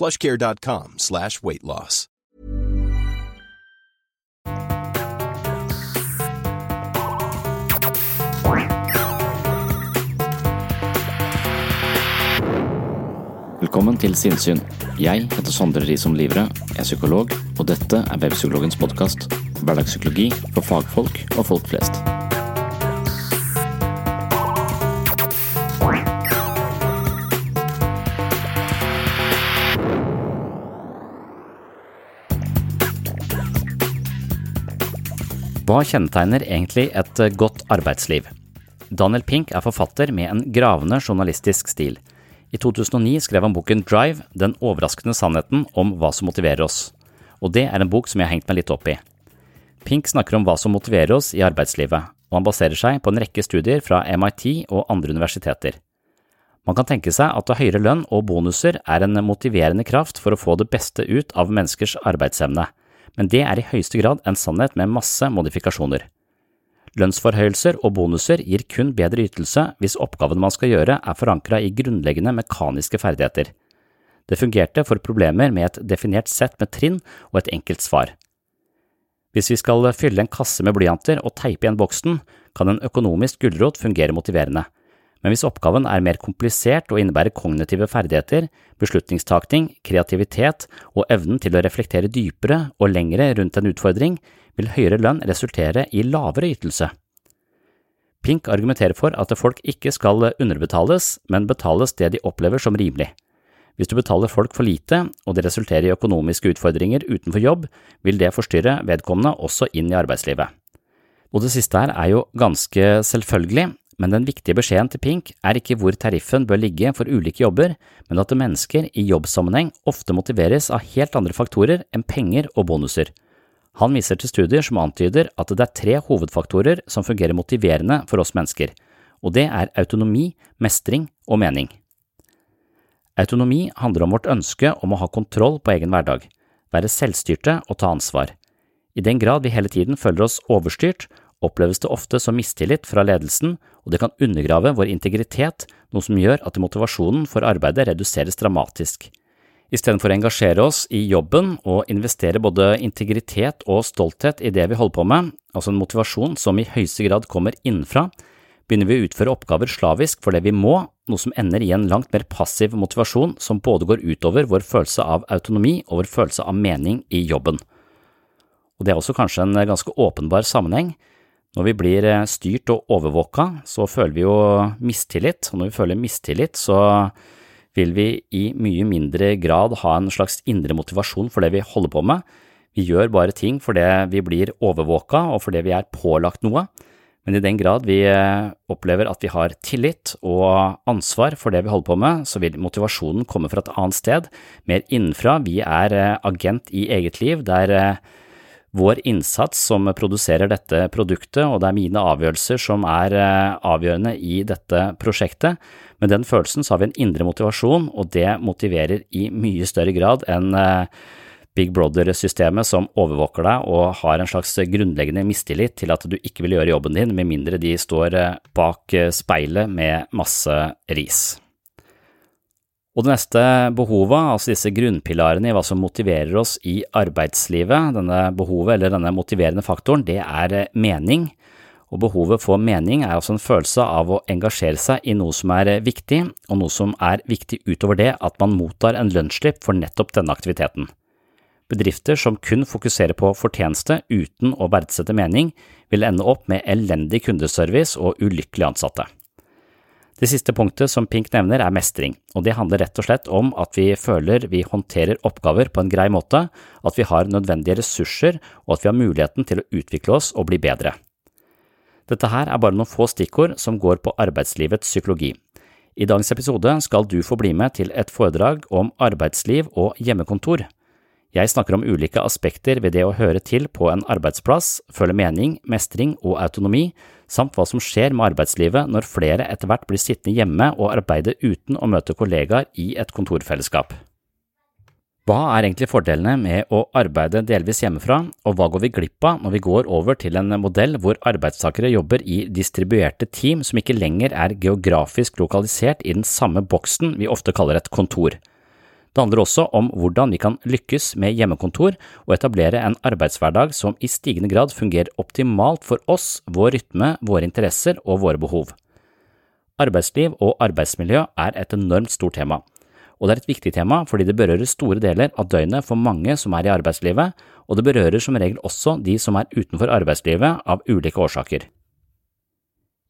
plushcare.com slash weight loss. Velkommen til Sinnsyn. Jeg heter Sondre Risom Livre, er psykolog, og dette er Webpsykologens podkast. Hverdagspsykologi for fagfolk og folk flest. Hva kjennetegner egentlig et godt arbeidsliv? Daniel Pink er forfatter med en gravende journalistisk stil. I 2009 skrev han boken Drive, den overraskende sannheten om hva som motiverer oss. Og det er en bok som jeg har hengt meg litt opp i. Pink snakker om hva som motiverer oss i arbeidslivet, og han baserer seg på en rekke studier fra MIT og andre universiteter. Man kan tenke seg at høyere lønn og bonuser er en motiverende kraft for å få det beste ut av menneskers arbeidsevne, men det er i høyeste grad en sannhet med masse modifikasjoner. Lønnsforhøyelser og bonuser gir kun bedre ytelse hvis oppgaven man skal gjøre er forankra i grunnleggende mekaniske ferdigheter. Det fungerte for problemer med et definert sett med trinn og et enkelt svar. Hvis vi skal fylle en kasse med blyanter og teipe igjen boksen, kan en økonomisk gulrot fungere motiverende, men hvis oppgaven er mer komplisert og innebærer kognitive ferdigheter, beslutningstakning, kreativitet og evnen til å reflektere dypere og lengre rundt en utfordring, vil høyere lønn resultere i lavere ytelse. Pink argumenterer for at folk ikke skal underbetales, men betales det de opplever som rimelig. Hvis du betaler folk for lite, og det resulterer i økonomiske utfordringer utenfor jobb, vil det forstyrre vedkommende også inn i arbeidslivet. Og det siste her er jo ganske selvfølgelig, men den viktige beskjeden til Pink er ikke hvor tariffen bør ligge for ulike jobber, men at mennesker i jobbsammenheng ofte motiveres av helt andre faktorer enn penger og bonuser. Han viser til studier som antyder at det er tre hovedfaktorer som fungerer motiverende for oss mennesker, og det er autonomi, mestring og mening. Autonomi handler om vårt ønske om å ha kontroll på egen hverdag, være selvstyrte og ta ansvar. I den grad vi hele tiden føler oss overstyrt, oppleves det ofte som mistillit fra ledelsen, og det kan undergrave vår integritet, noe som gjør at motivasjonen for arbeidet reduseres dramatisk. Istedenfor å engasjere oss i jobben og investere både integritet og stolthet i det vi holder på med, altså en motivasjon som i høyeste grad kommer innenfra, begynner vi å utføre oppgaver slavisk for det vi må, noe som ender i en langt mer passiv motivasjon som både går utover vår følelse av autonomi og vår følelse av mening i jobben. Og det er også kanskje en ganske åpenbar sammenheng. Når vi blir styrt og overvåka, så føler vi jo mistillit, og når vi føler mistillit, så vil vi i mye mindre grad ha en slags indre motivasjon for det vi holder på med. Vi gjør bare ting fordi vi blir overvåka og fordi vi er pålagt noe, men i den grad vi opplever at vi har tillit og ansvar for det vi holder på med, så vil motivasjonen komme fra et annet sted, mer innenfra. Vi er agent i eget liv, der vår innsats som produserer dette produktet, og det er mine avgjørelser som er avgjørende i dette prosjektet. Med den følelsen så har vi en indre motivasjon, og det motiverer i mye større grad enn Big Brother-systemet som overvåker deg og har en slags grunnleggende mistillit til at du ikke vil gjøre jobben din med mindre de står eh, bak eh, speilet med masse ris. Og det neste behovet, altså disse grunnpilarene i hva som motiverer oss i arbeidslivet, denne behovet eller denne motiverende faktoren, det er eh, mening. Og behovet for mening er altså en følelse av å engasjere seg i noe som er viktig, og noe som er viktig utover det at man mottar en lønnsslipp for nettopp denne aktiviteten. Bedrifter som kun fokuserer på fortjeneste uten å verdsette mening, vil ende opp med elendig kundeservice og ulykkelige ansatte. Det siste punktet som Pink nevner er mestring, og det handler rett og slett om at vi føler vi håndterer oppgaver på en grei måte, at vi har nødvendige ressurser og at vi har muligheten til å utvikle oss og bli bedre. Dette her er bare noen få stikkord som går på arbeidslivets psykologi. I dagens episode skal du få bli med til et foredrag om arbeidsliv og hjemmekontor. Jeg snakker om ulike aspekter ved det å høre til på en arbeidsplass, føle mening, mestring og autonomi, samt hva som skjer med arbeidslivet når flere etter hvert blir sittende hjemme og arbeide uten å møte kollegaer i et kontorfellesskap. Hva er egentlig fordelene med å arbeide delvis hjemmefra, og hva går vi glipp av når vi går over til en modell hvor arbeidstakere jobber i distribuerte team som ikke lenger er geografisk lokalisert i den samme boksen vi ofte kaller et kontor? Det handler også om hvordan vi kan lykkes med hjemmekontor og etablere en arbeidshverdag som i stigende grad fungerer optimalt for oss, vår rytme, våre interesser og våre behov. Arbeidsliv og arbeidsmiljø er et enormt stort tema, og det er et viktig tema fordi det berører store deler av døgnet for mange som er i arbeidslivet, og det berører som regel også de som er utenfor arbeidslivet av ulike årsaker.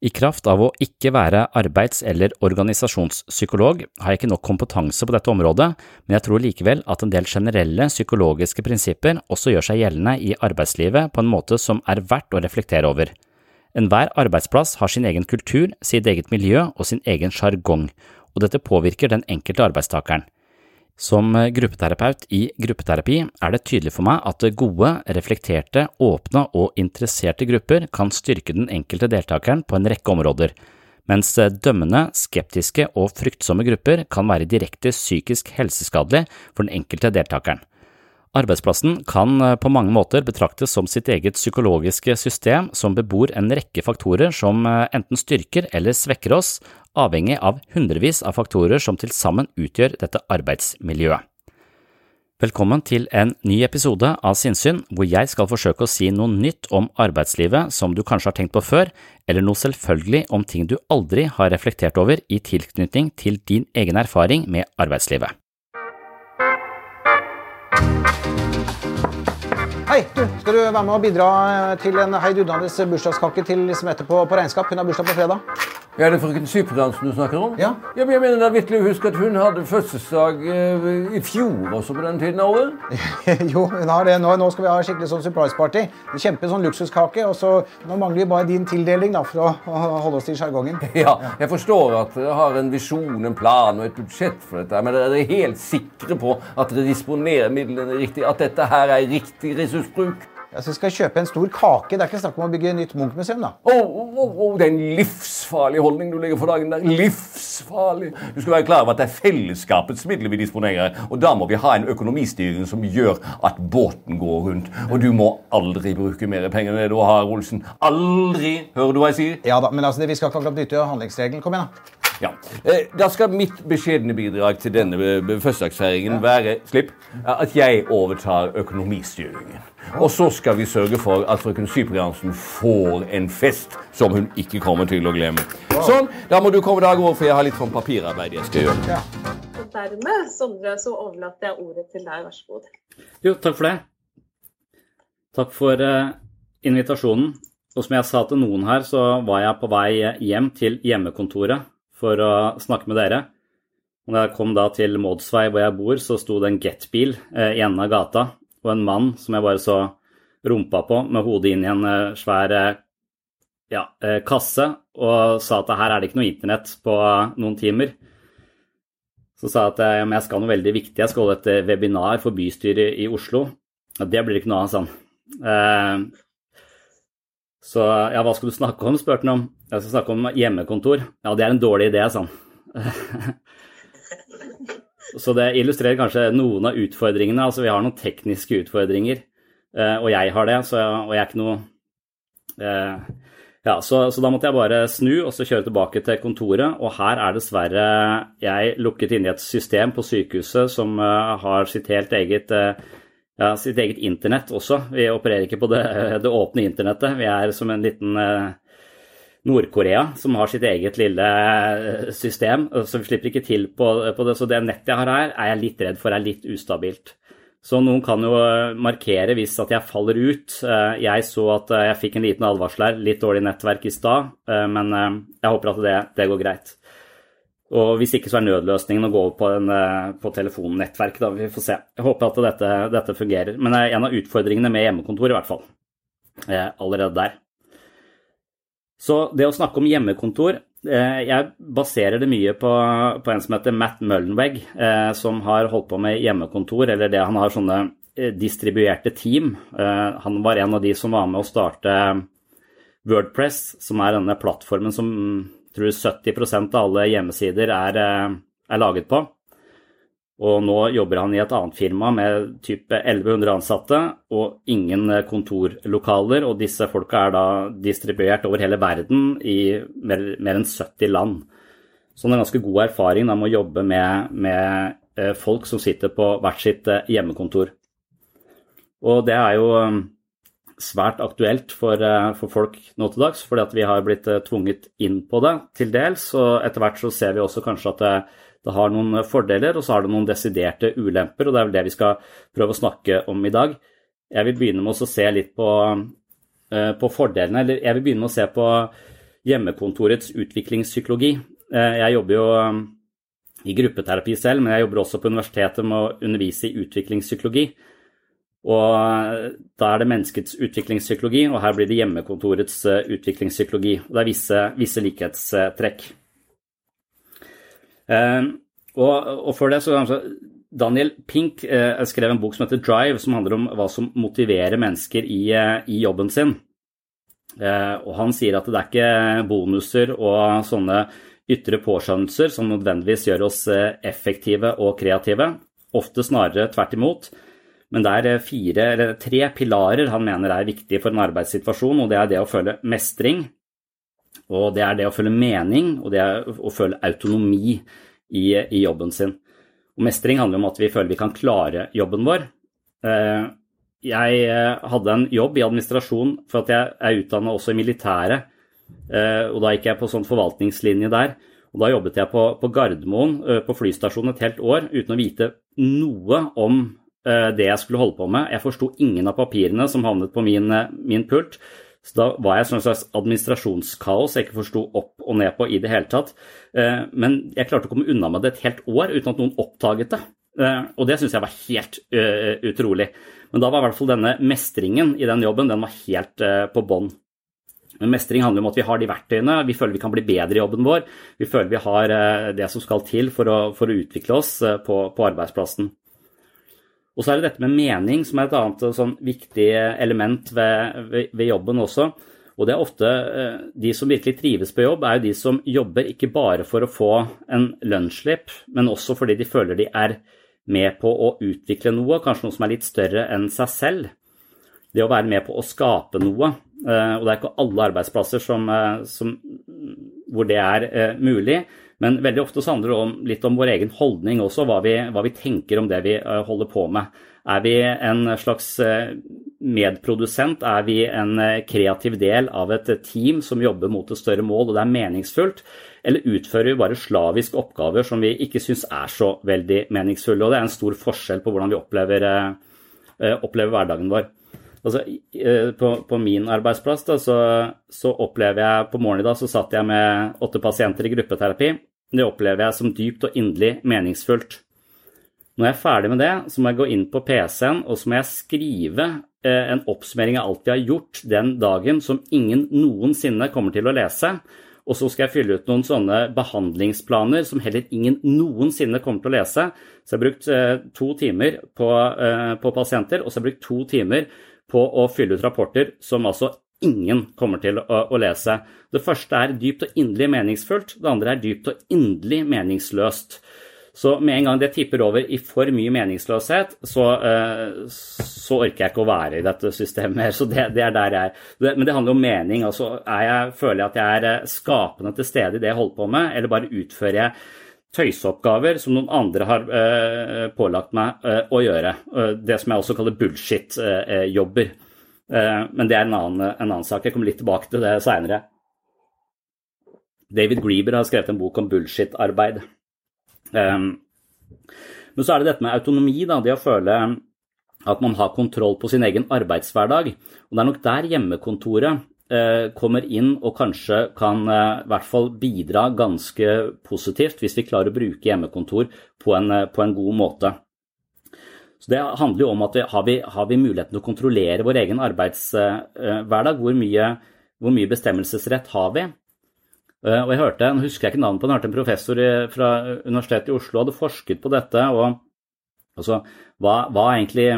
I kraft av å ikke være arbeids- eller organisasjonspsykolog har jeg ikke nok kompetanse på dette området, men jeg tror likevel at en del generelle psykologiske prinsipper også gjør seg gjeldende i arbeidslivet på en måte som er verdt å reflektere over. Enhver arbeidsplass har sin egen kultur, sitt eget miljø og sin egen sjargong, og dette påvirker den enkelte arbeidstakeren. Som gruppeterapeut i gruppeterapi er det tydelig for meg at gode, reflekterte, åpne og interesserte grupper kan styrke den enkelte deltakeren på en rekke områder, mens dømmende, skeptiske og fryktsomme grupper kan være direkte psykisk helseskadelig for den enkelte deltakeren. Arbeidsplassen kan på mange måter betraktes som sitt eget psykologiske system som bebor en rekke faktorer som enten styrker eller svekker oss, avhengig av hundrevis av faktorer som til sammen utgjør dette arbeidsmiljøet. Velkommen til en ny episode av Sinnsyn, hvor jeg skal forsøke å si noe nytt om arbeidslivet som du kanskje har tenkt på før, eller noe selvfølgelig om ting du aldri har reflektert over i tilknytning til din egen erfaring med arbeidslivet. Hei, du, skal du være med og bidra til en heidundrende bursdagskake til Lismette på, på regnskap? Hun har bursdag på fredag. Ja, det er frøken Sykepleieransen du snakker om? Ja. ja men jeg mener da virkelig huske at hun hadde fødselsdag eh, i fjor også på den tiden av året. jo, hun har det. Nå, nå skal vi ha skikkelig sånn surprise party. En kjempe sånn luksuskake. Og så nå mangler vi bare din tildeling da, for å, å holde oss til sjargongen. Ja, jeg forstår at dere har en visjon, en plan og et budsjett for dette. Men dere er helt sikre på at dere disponerer midlene riktig? At dette her er riktig ressursbruk? Altså, skal kjøpe en stor kake. Det er ikke snakk om å bygge nytt Munch-museum, da. Oh, oh, oh, det er en livsfarlig holdning du legger for dagen der. Livsfarlig! Du skal være klar over at det er fellesskapets midler vi disponerer. Og da må vi ha en økonomistyring som gjør at båten går rundt. Og du må aldri bruke mer penger enn det du har, Olsen. Aldri! Hører du hva jeg sier? Ja da, men altså, vi skal ikke akkurat bryte handlingsregelen. Kom igjen, da. Ja. Eh, da skal mitt beskjedne bidrag til denne fødselsdagsfeiringen være slipp, at jeg overtar økonomistyringen. Og så skal vi sørge for at frøken Cypriansen får en fest som hun ikke kommer til å glemme. Sånn, Da må du komme deg over, for jeg har litt sånn papirarbeid jeg skal gjøre. Ja. Og dermed, Sondre, så overlater jeg ordet til deg. Vær så god. Jo, takk for det. Takk for uh, invitasjonen. Og som jeg sa til noen her, så var jeg på vei hjem til hjemmekontoret for å snakke med dere. Og når jeg kom da til Mådsvei, hvor jeg bor, så sto det en Get-bil eh, i enden av gata, og en mann som jeg bare så rumpa på med hodet inn i en eh, svær eh, ja, eh, kasse, og sa at her er det ikke noe internett på noen timer. Så sa jeg at eh, jeg skal noe veldig viktig, jeg skal holde et webinar for bystyret i Oslo. Det blir ikke noe av, sånn. Eh, så ja, hva skal du snakke om, spurte han om. Jeg skal snakke om hjemmekontor. Ja, det er en dårlig idé, sa han. Så det illustrerer kanskje noen av utfordringene. Altså vi har noen tekniske utfordringer, eh, og jeg har det, så, og jeg er ikke noe eh, ja, så, så, da måtte jeg bare snu og så kjøre tilbake til kontoret. Og her er dessverre jeg lukket inne i et system på sykehuset som uh, har sitt helt eget, ja, sitt eget internett også. Vi opererer ikke på det, det åpne internettet. Vi er som en liten uh, Nord-Korea som har sitt eget lille system, så vi slipper ikke til på, på, det. Så det nettet jeg har her, er jeg litt redd for er litt ustabilt. Så noen kan jo markere hvis at jeg faller ut. Eh, jeg så at eh, jeg fikk en liten advarsel her, litt dårlig nettverk i stad, eh, men jeg håper at det, det, går greit. Og hvis ikke så er nødløsningen å gå over på, en, på telefonnettverk, da. Vi får se. Jeg håper at dette, dette fungerer. Men det er en av utfordringene med hjemmekontor, i hvert fall. Allerede der. Så det å snakke om hjemmekontor Eh, jeg baserer det mye på, på en som heter Matt Mullenweg, eh, som har holdt på med hjemmekontor, eller det han har sånne eh, distribuerte team. Han var en av de som var med å starte Wordpress, som er denne plattformen som tror 70% av alle hjemmesider er, er laget på. Og nå jobber han i et annet firma med type 1100 ansatte og ingen kontorlokaler. Og disse folka er da distribuert over hele verden i mer, mer enn 70 land. Så han har ganske god erfaring med å jobbe med, med, eh, folk som sitter på hvert sitt eh, hjemmekontor. Og det er jo eh, svært aktuelt for, for folk nå til dags, fordi vi har blitt tvunget inn på det til dels. Og etter hvert så ser vi også kanskje at det, det har noen fordeler, og så har det noen desiderte ulemper, og det er vel det vi skal prøve å snakke om i dag. Jeg vil begynne med å se litt på, eh, på fordelene, eller jeg vil begynne med å se på hjemmekontorets utviklingspsykologi. Eh, jeg jobber jo eh, i gruppeterapi selv, men jeg jobber også på universitetet med å undervise i utviklingspsykologi. Og da er det menneskets utviklingspsykologi, og her blir det hjemmekontorets utviklingspsykologi. Og det er visse, visse likhetstrekk. Eh, og, og for det så Daniel Pink eh, skrev en bok som heter Drive, som handler om hva som motiverer mennesker i, eh, i jobben sin. Og han sier at det er ikke bonuser og sånne ytre påskjønnelser som nødvendigvis gjør oss effektive og kreative. Ofte snarere tvert imot. Men det er fire, eller tre pilarer han mener er viktige for en arbeidssituasjon, og det er det å føle mestring, og det er det å føle mening, og det er å føle autonomi i, i jobben sin. Og mestring handler om at vi føler vi kan klare jobben vår. Eh, jeg eh, hadde en jobb i administrasjon for at jeg er utdannet også i militæret. Eh, og da gikk jeg på sånn forvaltningslinje der. Og da jobbet jeg på, på Gardermoen, på flystasjonen, et helt år uten å vite noe om det jeg skulle holde på med. Jeg forsto ingen av papirene som havnet på min, min pult. Så da var jeg sånn slags administrasjonskaos jeg ikke forsto opp og ned på i det hele tatt. Eh, men jeg klarte å komme unna med det et helt år uten at noen oppdaget det. Eh, og det syns jeg var helt utrolig. Men da var i hvert fall denne mestringen i den jobben den var helt på bånn. Men mestring handler om at vi har de verktøyene, vi føler vi kan bli bedre i jobben vår. Vi føler vi har det som skal til for å, for å utvikle oss på, på arbeidsplassen. Og så er det dette med mening, som er et annet sånn viktig element ved, ved, ved, jobben også. Og det er ofte eh, de som virkelig trives på jobb, er jo de som jobber ikke bare for å få en lønnsslipp, men også fordi de føler de er med på å utvikle noe, kanskje noe som er litt større enn seg selv. Det å være med på å skape noe. Eh, og det er ikke alle arbeidsplasser som, eh, som, hvor det er mulig. Men veldig ofte så handler det om, litt om vår egen holdning også, hva vi, hva vi tenker om det vi eh, holder på med. Er vi en slags eh, medprodusent? Er vi en eh, kreativ del av et team som jobber mot et større mål, og det er meningsfullt? Eller utfører vi bare slaviske oppgaver som vi ikke syns er så veldig meningsfulle? Og det er en stor forskjell på hvordan vi opplever, opplever hverdagen vår. Altså, på, på, min arbeidsplass da, så, så, opplever jeg På morgenen i dag så satt jeg med åtte pasienter i gruppeterapi. Det opplever jeg som dypt og inderlig meningsfullt. Når jeg er ferdig med det, så må jeg gå inn på PC-en og så må jeg skrive eh, en oppsummering av alt vi har gjort den dagen som ingen noensinne kommer til å lese. Og så skal jeg fylle ut noen sånne behandlingsplaner som heller ingen noensinne kommer til å lese. Så jeg har brukt eh, to timer på, eh, på pasienter, og så har jeg brukt to timer på å fylle ut rapporter som altså ingen kommer til å, å, lese. Det første er dypt og inderlig meningsfullt, det andre er dypt og inderlig meningsløst. Så med en gang det tipper over i for mye meningsløshet, så, eh, så orker jeg ikke å være i dette systemet mer. Så det, det er der jeg er. Men det handler om mening. altså jeg, Føler jeg at jeg er eh, skapende til stede i det jeg holder på med, eller bare utfører jeg tøyseoppgaver som noen andre har eh, pålagt meg å gjøre. Det som jeg også kaller bullshit-jobber. Men det er en annen, en annen, sak. Jeg kommer litt tilbake til det seinere. David Grieber har skrevet en bok om bullshit-arbeid. Um, men så er det dette med autonomi, da, det å føle at man har kontroll på sin egen arbeidshverdag. Og det er nok der hjemmekontoret eh, kommer inn og kanskje kan eh, i hvert fall bidra ganske positivt hvis vi klarer å bruke hjemmekontor på en, eh, på en god måte. Så Det handler jo om at vi, har, vi, har vi muligheten til å kontrollere vår egen arbeidshverdag? Hvor mye, hvor mye bestemmelsesrett har vi? Eh, og jeg hørte, Nå husker jeg ikke navnet på den, jeg hørte en professor fra Universitetet i Oslo hadde forsket på dette. og altså, Hva, hva er egentlig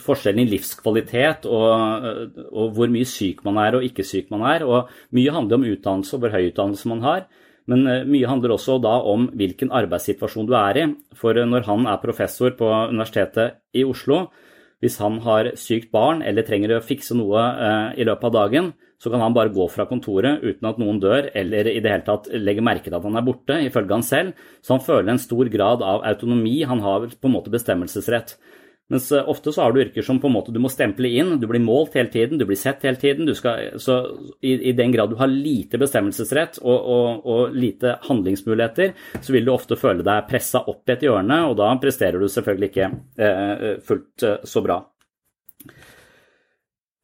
forskjellen i livskvalitet og, og, hvor mye syk man er og ikke syk man er? og Mye handler om utdannelse og hvor høy utdannelse man har. Men eh, mye handler også da om hvilken arbeidssituasjon du er i. For når han er professor på Universitetet i Oslo, hvis han har sykt barn eller trenger å fikse noe eh, i løpet av dagen, så kan han bare gå fra kontoret uten at noen dør, eller i det hele tatt legge merke til at han er borte, ifølge han selv. Så han føler en stor grad av autonomi, han har på en måte bestemmelsesrett. Mens eh, ofte så har du yrker som på en måte du må stemple inn, du blir målt hele tiden, du blir sett hele tiden. Skal, så i, i, den grad du har lite bestemmelsesrett og, og, og, lite handlingsmuligheter, så vil du ofte føle deg pressa opp i et hjørne, og da presterer du selvfølgelig ikke eh, fullt eh, så bra.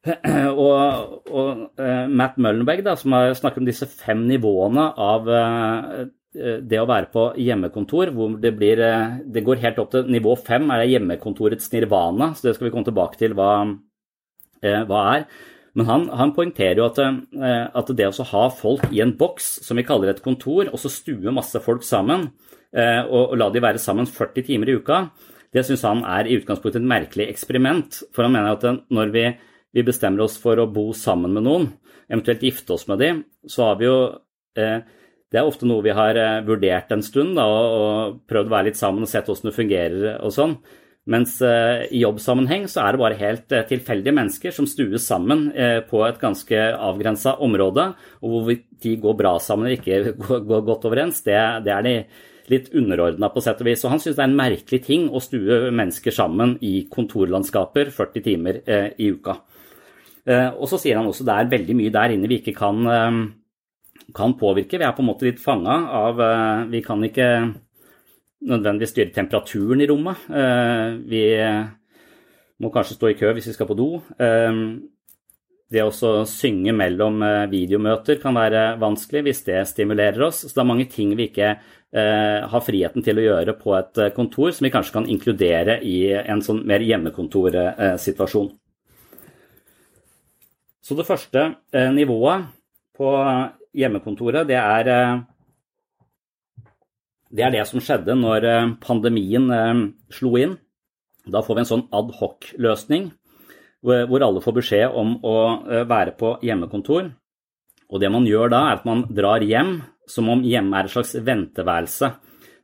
Og, og eh, Matt Møllenberg, da, som har snakket om disse fem nivåene av det å være på hjemmekontor, hvor det blir uh, Det går helt opp til nivå fem, er det hjemmekontorets nirvana, så det skal vi komme tilbake til hva, hva er. Men han, han poengterer jo at, at, det å ha folk i en boks, som vi kaller et kontor, og så stue masse folk sammen, og, og la de være sammen 40 timer i uka, det syns han er i utgangspunktet et merkelig eksperiment. For han mener at når vi vi bestemmer oss for å bo sammen med noen, eventuelt gifte oss med dem, så har vi jo eh, Det er ofte noe vi har eh, vurdert en stund da, og, prøvd å være litt sammen og sett hvordan det fungerer og sånn. Mens eh, i jobbsammenheng så er det bare helt eh, tilfeldige mennesker som stues sammen på et ganske avgrensa område, og hvorvidt de går bra sammen eller ikke går, godt overens, det, det er de litt underordna på sett og vis. Og han syns det er en merkelig ting å stue mennesker sammen i kontorlandskaper 40 timer i uka. Og så sier han også det er veldig mye der inne vi ikke kan, kan påvirke. Vi er på en måte litt fanga av eh, Vi kan ikke nødvendigvis styre temperaturen i rommet. Vi må kanskje stå i kø hvis vi skal på do. Det å synge mellom videomøter kan være vanskelig hvis det stimulerer oss. Så det er mange ting vi ikke har friheten til å gjøre på et kontor, som vi kanskje kan inkludere i en sånn mer hjemmekontorsituasjon. Så det første eh, nivået på hjemmekontoret, det er, eh, det er det som skjedde når eh, pandemien slo inn. Da får vi en sånn adhoc-løsning hvor alle får beskjed om å være på hjemmekontor. Og det man gjør da, er at man drar hjem som om hjemme er et slags venteværelse.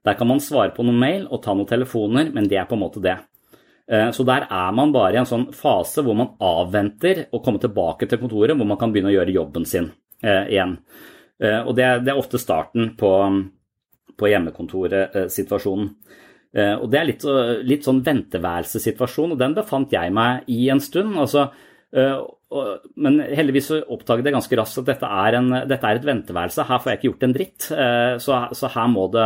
Der kan man svare på noen mail og ta noen telefoner, men det er på en måte det. Eh, så der er man bare i en sånn fase hvor man avventer å komme tilbake til kontoret, hvor man kan begynne å gjøre jobben sin eh, igjen. Eh, og det, det er ofte starten på, på hjemmekontorsituasjonen. Og det er litt, litt sånn venteværelsessituasjon, og den befant jeg meg i en stund. altså men heldigvis oppdaget jeg ganske raskt at dette er, en, dette er, et venteværelse. Her får jeg ikke gjort en dritt. Så, så her må det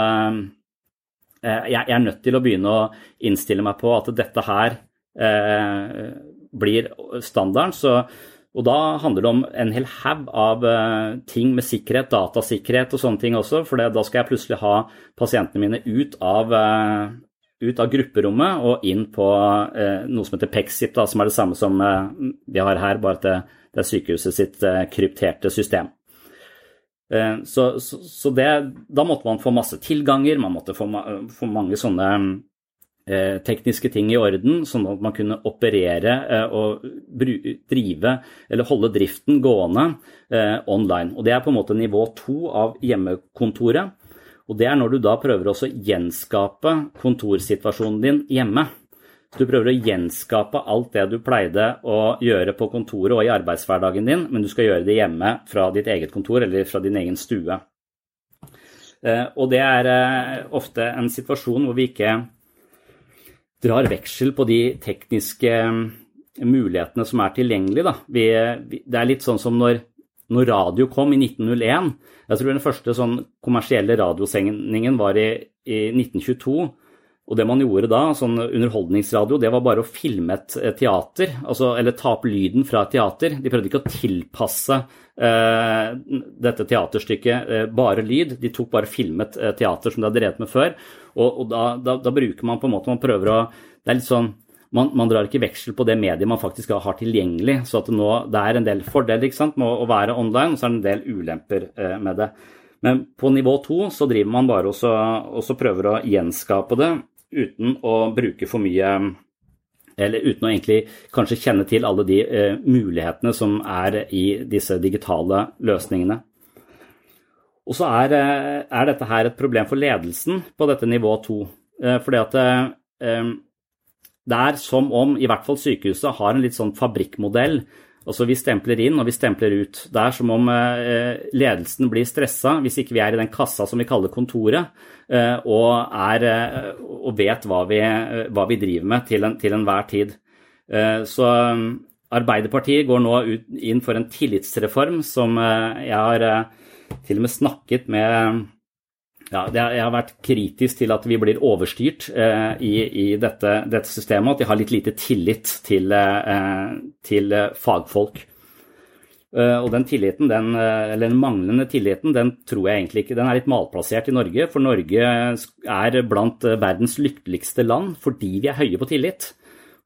Eh, jeg er nødt til å begynne å innstille meg på at dette her eh, blir standarden. Så, og da handler det om en hel haug av eh, ting med sikkerhet, datasikkerhet og sånne ting også. For da skal jeg plutselig ha pasientene mine ut av, ut av grupperommet og inn på noe som heter Pexip, da, som er det samme som vi har her, bare at det, det er sykehuset sitt krypterte system. Eh, så, så, så det, da måtte man få masse tilganger, man måtte få, få mange sånne eh, tekniske ting i orden, sånn at man kunne operere eh, og drive eller holde driften gående online. Og Det er på en måte nivå to av hjemmekontoret. Og det er når du da prøver å gjenskape kontorsituasjonen din hjemme. Du prøver å gjenskape alt det du pleide å gjøre på kontoret og i arbeidshverdagen din, men du skal gjøre det hjemme fra ditt eget kontor eller fra din egen stue. Eh, og det er eh, ofte en situasjon hvor vi ikke drar veksel på de tekniske mm, mulighetene som er tilgjengelige. Vi, det er litt sånn som når, når, radio kom i 1901. Jeg tror den første sånn kommersielle radiosendingen var i, i 1922. Og det man gjorde da, sånn underholdningsradio, det var bare å filme et teater, altså, eller ta opp lyden fra et teater. De prøvde ikke å tilpasse eh, dette teaterstykket eh, bare lyd, de tok bare filmet eh, teater som de hadde drevet med før. Og, og da, da, da, bruker man på en måte, man prøver å Det er litt sånn man, man, drar ikke veksel på det mediet man faktisk har tilgjengelig. Så at det, nå, det er en del fordeler med å være online, og så er det en del ulemper eh, med det. Men på nivå to så driver man bare og så prøver å gjenskape det uten å bruke for mye eller uten å egentlig kanskje kjenne til alle de eh, mulighetene som er i disse digitale løsningene. Og så er, eh, er, dette her et problem for ledelsen på dette nivå to. Eh, fordi at eh, det er som om i hvert fall sykehuset har en litt sånn fabrikkmodell Altså Vi stempler inn og vi stempler ut. Det er som om ledelsen blir stressa hvis ikke vi er i den kassa som vi kaller kontoret, og, er, og vet hva vi, hva vi, driver med til, en, til enhver tid. Så Arbeiderpartiet går nå inn for en tillitsreform som jeg har til og med snakket med ja, jeg har vært kritisk til at vi blir overstyrt eh, i, i dette, dette, systemet, at de har litt lite tillit til, eh, til fagfolk. Uh, og den tilliten, den, eller den manglende tilliten, den tror jeg egentlig ikke Den er litt malplassert i Norge, for Norge er blant verdens lykkeligste land fordi vi er høye på tillit.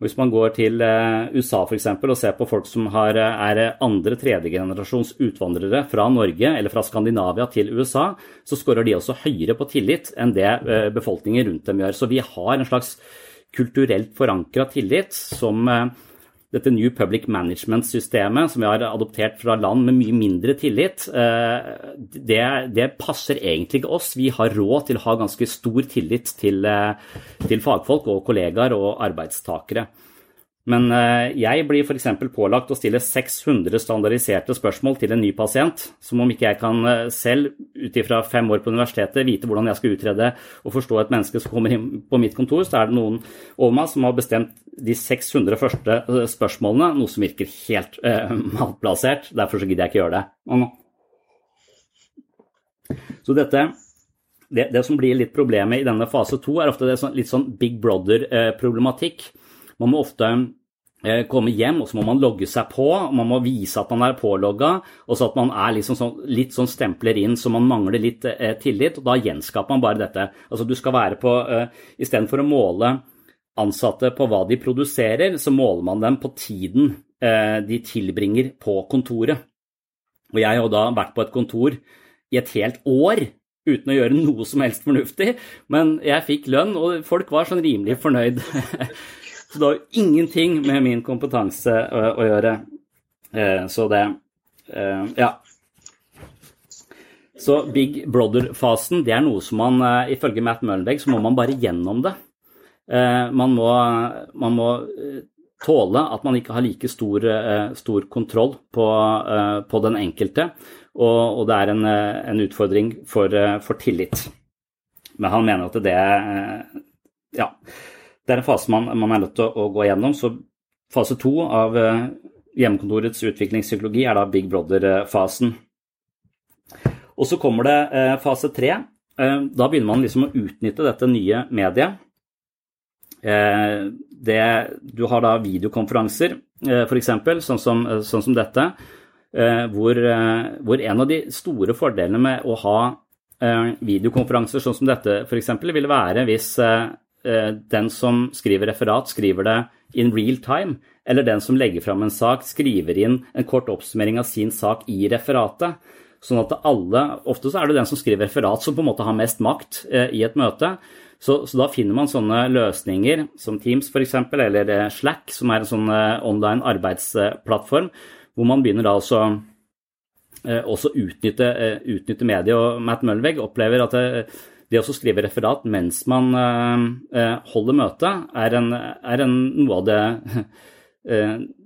Hvis man går til USA USA f.eks. og ser på folk som har, eh, er andre tredjegenerasjons utvandrere fra Norge eller fra Skandinavia til USA, så skårer de også høyere på tillit enn det eh, befolkningen rundt dem gjør. Så vi har en slags kulturelt forankra tillit som dette New Public Management-systemet som vi har adoptert fra land med mye mindre tillit, eh, det, det, passer egentlig ikke oss. Vi har råd til å ha ganske stor tillit til, eh, til fagfolk og kollegaer og arbeidstakere. Men eh, jeg blir f.eks. pålagt å stille 600 standardiserte spørsmål til en ny pasient, som om ikke jeg kan eh, selv, ut ifra fem år på universitetet, vite hvordan jeg skal utrede og forstå et menneske som kommer inn på mitt kontor, så er det noen over meg som har bestemt de 600 første eh, spørsmålene, noe som virker helt eh, malplassert. Derfor så gidder jeg ikke gjøre det. Så dette det, det, som blir litt problemet i denne fase to, er ofte sånn, litt sånn Big Brother-problematikk. Man må ofte eh, komme hjem, og så må man logge seg på. og Man må vise at man er pålogga, og så at man er liksom sånn, litt sånn stempler inn så man mangler litt eh, tillit. og Da gjenskaper man bare dette. Altså du skal være på, eh, Istedenfor å måle ansatte på hva de produserer, så måler man dem på tiden eh, de tilbringer på kontoret. Og jeg har da vært på et kontor i et helt år uten å gjøre noe som helst fornuftig, men jeg fikk lønn, og folk var sånn rimelig fornøyd. Så det har jo ingenting med min kompetanse å, å gjøre. Eh, så det eh, Ja. Så Big Brother-fasen det er noe som man eh, ifølge Matt Mullenberg så må man bare gjennom det. Eh, man må, man må eh, tåle at man ikke har like stor, eh, stor kontroll på, på, den enkelte, og, og det er en, en utfordring for, for, tillit. Men han mener at det Ja. Det er en fase man, man er nødt til å, gå gjennom. Så fase to av uh, hjemmekontorets utviklingspsykologi er da Big Brother-fasen. Og så kommer det uh, fase tre. Uh, da begynner man liksom å utnytte dette nye mediet. Det, du har da videokonferanser, uh, f.eks., sånn, som, sånn som dette. Hvor, hvor, en av de store fordelene med å ha videokonferanser sånn som dette f.eks. ville være hvis Eh, den som skriver referat, skriver det in real time, eller den som legger fram en sak, skriver inn en kort oppsummering av sin sak i referatet. Sånn at alle, Ofte så er det den som skriver referat, som på en måte har mest makt eh, i et møte. Så, så, da finner man sånne løsninger som Teams f.eks., eller eh, Slack, som er en sånn online arbeidsplattform, hvor man begynner da også også utnytte, utnytte mediet. Og Matt Møllvegg opplever at det, det å skrive referat mens man holder møte, er, en, er en, noe av det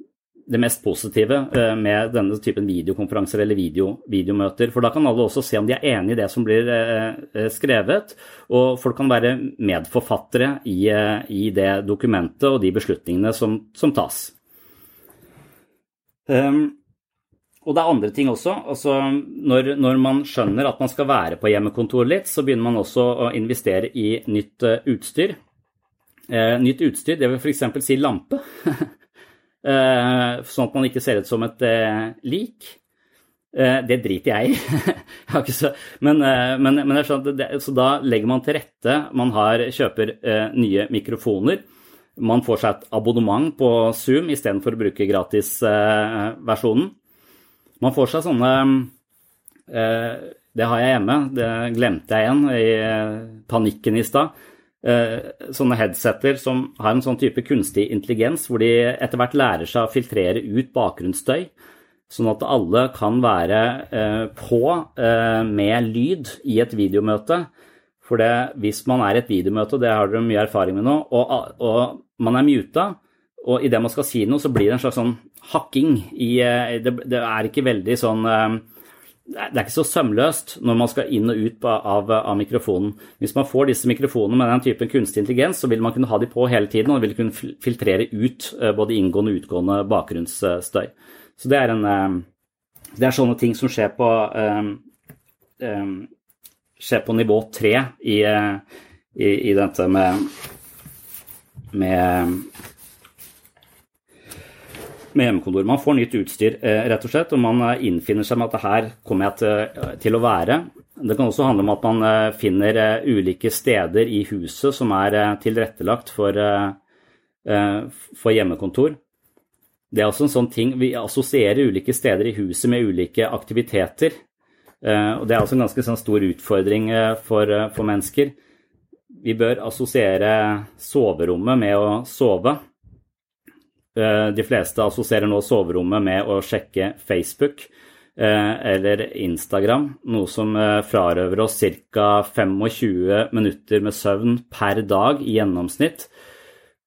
det mest positive med denne typen videokonferanser eller video, videomøter. For da kan alle også se om de er enig i det som blir skrevet, og folk kan være medforfattere i, i det dokumentet og de beslutningene som, som tas. Um, og det er andre ting også. Altså, når, når, man skjønner at man skal være på hjemmekontor litt, så begynner man også å investere i nytt uh, utstyr. Uh, nytt utstyr, det vil f.eks. si lampe. uh, sånn at man ikke ser ut som et lik. det driter jeg i. så, men, men, jeg skjønner, det, så da legger man til rette. Man har, kjøper nye mikrofoner. Man får seg et abonnement på Zoom istedenfor å bruke gratisversjonen. Man får seg sånne eh, Det har jeg hjemme, det glemte jeg igjen i eh, panikken i stad. Eh, sånne headsetter som har en sånn type kunstig intelligens, hvor de etter hvert lærer seg å filtrere ut bakgrunnsstøy. Sånn at alle kan være på med lyd i et videomøte. For det, hvis man er i et videomøte, og det har dere mye erfaring med nå, og, og man er muta, og idet man skal si noe, så blir det en slags sånn hakking i eh, det, det, er ikke veldig sånn eh, det er ikke så sømløst når man skal inn og ut av, av, mikrofonen. Hvis man får disse mikrofonene med den typen kunstig intelligens, så vil man kunne ha de på hele tiden, og vil kunne filtrere ut eh, både inngående og utgående bakgrunnsstøy. Så det er, en, det er sånne ting som skjer på, skjer på nivå tre i, i, i dette med, med med hjemmekontor. Man får nytt utstyr, eh, rett og slett, og man eh, innfinner seg med at det her kommer jeg til, til, å være. Det kan også handle om at man eh, finner ulike steder i huset som er tilrettelagt for, for hjemmekontor. Det er også en sånn ting, Vi assosierer ulike steder i huset med ulike aktiviteter. og Det er også en ganske sånn stor utfordring for, for mennesker. Vi bør assosiere soverommet med å sove. Eh, de fleste assosierer nå soverommet med å sjekke Facebook eh, eller Instagram, noe som eh, frarøver oss ca. 25 minutter med søvn per dag i gjennomsnitt.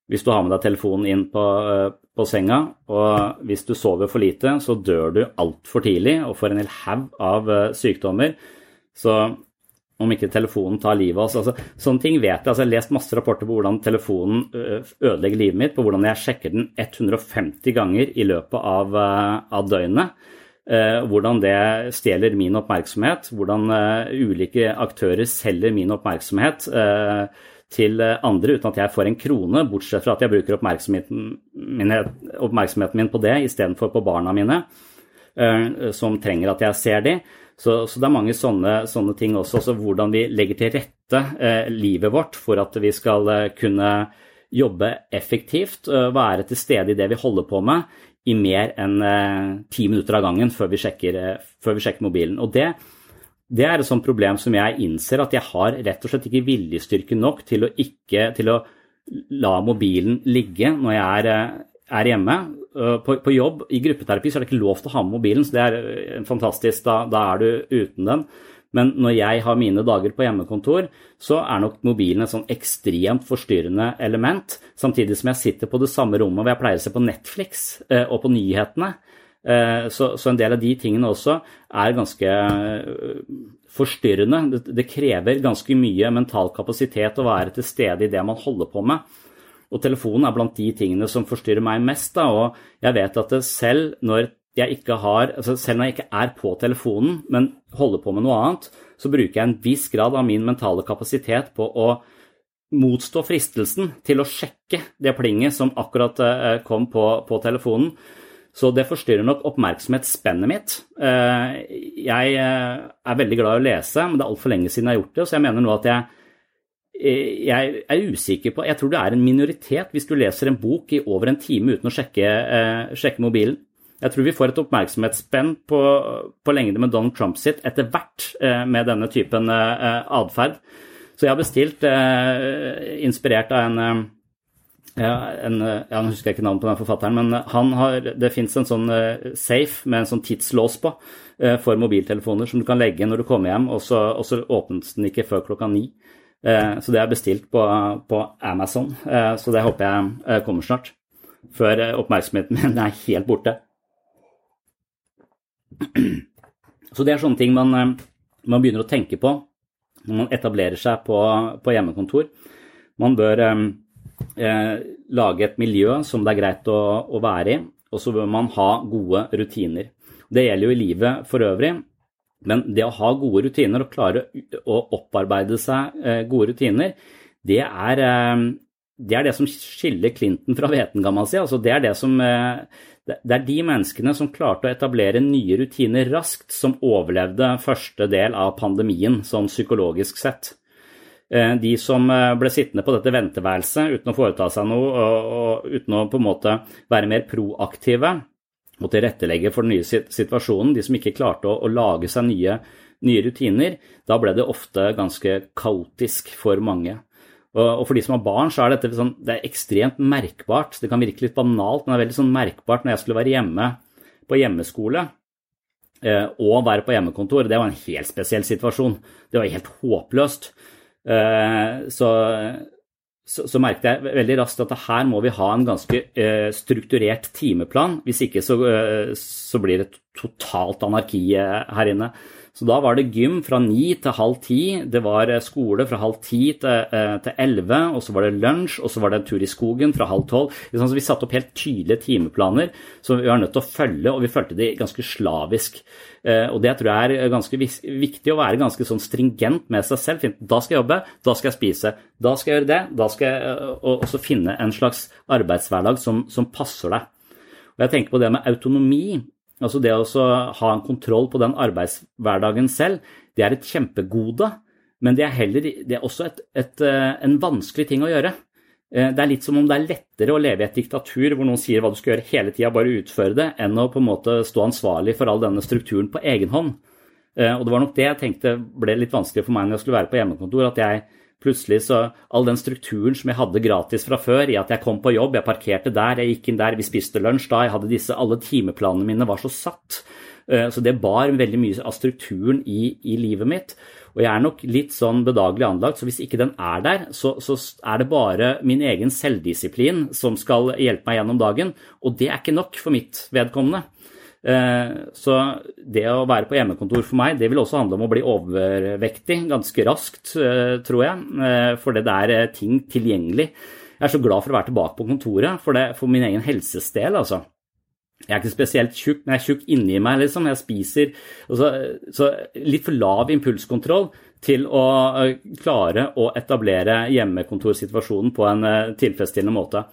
Hvis du har med deg telefonen inn på, på senga, og hvis du sover for lite, så dør du altfor tidlig og får en hel haug av sykdommer. Så om ikke telefonen tar livet av oss. Altså, sånne ting vet jeg. Altså, jeg har lest masse rapporter på hvordan telefonen ødelegger livet mitt, på hvordan jeg sjekker den 150 ganger i løpet av, av døgnet. Hvordan det stjeler min oppmerksomhet, hvordan ulike aktører selger min oppmerksomhet til andre uten at jeg får en krone, bortsett fra at jeg bruker oppmerksomheten min, oppmerksomheten min på det istedenfor på barna mine, som trenger at jeg ser dem. Så, så, det er mange sånne, sånne ting også. Så hvordan vi legger til rette eh, livet vårt for at vi skal eh, kunne jobbe effektivt, eh, være til stede i det vi holder på med, i mer enn eh, ti minutter av gangen før vi sjekker, eh, før vi sjekker mobilen. Og det, det, er et sånt problem som jeg innser at jeg har rett og slett ikke viljestyrke nok til å, ikke, til å la mobilen ligge når jeg er, eh, er hjemme. Øh, på, på, jobb i gruppeterapi så er det ikke lov til å ha med mobilen, så det er øh, fantastisk. Da, da er du uten den. Men når jeg har mine dager på hjemmekontor, så er nok mobilen et sånn ekstremt forstyrrende element. Samtidig som jeg sitter på det samme rommet hvor jeg pleier å se på Netflix øh, og på nyhetene. Så, så, en del av de tingene også er ganske forstyrrende. Det, det krever ganske mye mental kapasitet å være til stede i det man holder på med. Og telefonen er blant de tingene som forstyrrer meg mest. Da, og jeg vet at selv når jeg ikke har, altså selv når jeg ikke er på telefonen, men holder på med noe annet, så bruker jeg en viss grad av min mentale kapasitet på å motstå fristelsen til å sjekke det plinget som akkurat eh, kom på, på telefonen. Så det forstyrrer nok oppmerksomhetsspennet mitt. Eh, jeg eh, er veldig glad i å lese, men det er altfor lenge siden jeg har gjort det, så jeg mener nå at jeg jeg er usikker på Jeg tror det er en minoritet hvis du leser en bok i over en time uten å sjekke, eh, sjekke mobilen. Jeg tror vi får et oppmerksomhetsspenn på, på lengde med Donald Trump sitt etter hvert eh, med denne typen eh, atferd. Så jeg har bestilt, eh, inspirert av en, eh, en, ja, Nå husker jeg ikke navnet på den forfatteren, men han har, det fins en sånn safe med en sånn tidslås på for mobiltelefoner som du kan legge når du kommer hjem, og så, og så åpnes den ikke før klokka ni. Så det er bestilt på, på Amazon, så det håper jeg kommer snart. Før oppmerksomheten min er helt borte. Så det er sånne ting man, man begynner å tenke på når man etablerer seg på, på hjemmekontor. Man bør eh, lage et miljø som det er greit å, å være i, og så bør man ha gode rutiner. Det gjelder jo i livet for øvrig, men det å ha gode rutiner og klare å opparbeide seg eh, gode rutiner, det er, eh, det er, det som skiller Clinton fra hveten, kan man si. Altså, det er det som eh, det er de menneskene som klarte å etablere nye rutiner raskt, som overlevde første del av pandemien, sånn psykologisk sett. De som ble sittende på dette venteværelset uten å foreta seg noe, og uten å på en måte være mer proaktive og tilrettelegge for den nye situasjonen, de som ikke klarte å, lage seg nye, nye rutiner, da ble det ofte ganske kaotisk for mange. Og for de som har barn, så er dette sånn, det er ekstremt merkbart. Det kan virke litt banalt, men det er veldig sånn merkbart når jeg skulle være hjemme på hjemmeskole eh, og være på hjemmekontor. Det var en helt spesiell situasjon. Det var helt håpløst. Eh, så, så, så merket jeg veldig raskt at her må vi ha en ganske eh, strukturert timeplan. Hvis ikke så, så blir det totalt anarki her inne. Så da var det gym fra ni til halv ti, det var eh, skole fra halv ti til, eh, til elleve, og så var det lunsj, og så var det en tur i skogen fra halv tolv. Så vi satte opp helt tydelige timeplaner som vi var nødt til å følge, og vi fulgte de ganske slavisk. Eh, og det tror jeg er ganske viktig å være ganske sånn stringent med seg selv. Da skal jeg jobbe, da skal jeg spise, da skal jeg gjøre det, da skal jeg også finne en slags arbeidshverdag som, som passer deg. Og jeg tenker på det med autonomi. Altså det å ha en kontroll på den arbeidshverdagen selv, det er et kjempegode, men det er, heller, det er også et, et, eh, en vanskelig ting å gjøre. Eh, det er litt som om det er lettere å leve i et diktatur hvor noen sier hva du skal gjøre hele tida, bare utføre det, enn å på en måte stå ansvarlig for all denne strukturen på egen hånd. Eh, og det var nok det jeg tenkte ble litt vanskelig for meg når jeg skulle være på hjemmekontor, at jeg plutselig så all den strukturen som jeg hadde gratis fra før, i at jeg kom på jobb, jeg parkerte der, jeg gikk inn der, vi spiste lunsj da, jeg hadde disse, alle timeplanene mine var så satt. Eh, så det bar veldig mye av strukturen i, i livet mitt. Og jeg er nok litt sånn bedagelig anlagt, så hvis ikke den er der, så, så, er det bare min egen selvdisiplin som skal hjelpe meg gjennom dagen. Og det er ikke nok for mitt vedkommende. Eh, så det å være på hjemmekontor for meg, det vil også handle om å bli overvektig ganske raskt, eh, tror jeg. Eh, for det er ting tilgjengelig. Jeg er så glad for å være tilbake på kontoret, for, det, for min egen helses del, altså. Jeg er ikke spesielt tjukk, men jeg er tjukk inni meg, liksom. Jeg spiser så, Så litt for lav impulskontroll til å klare å etablere hjemmekontorsituasjonen på en tilfredsstillende måte.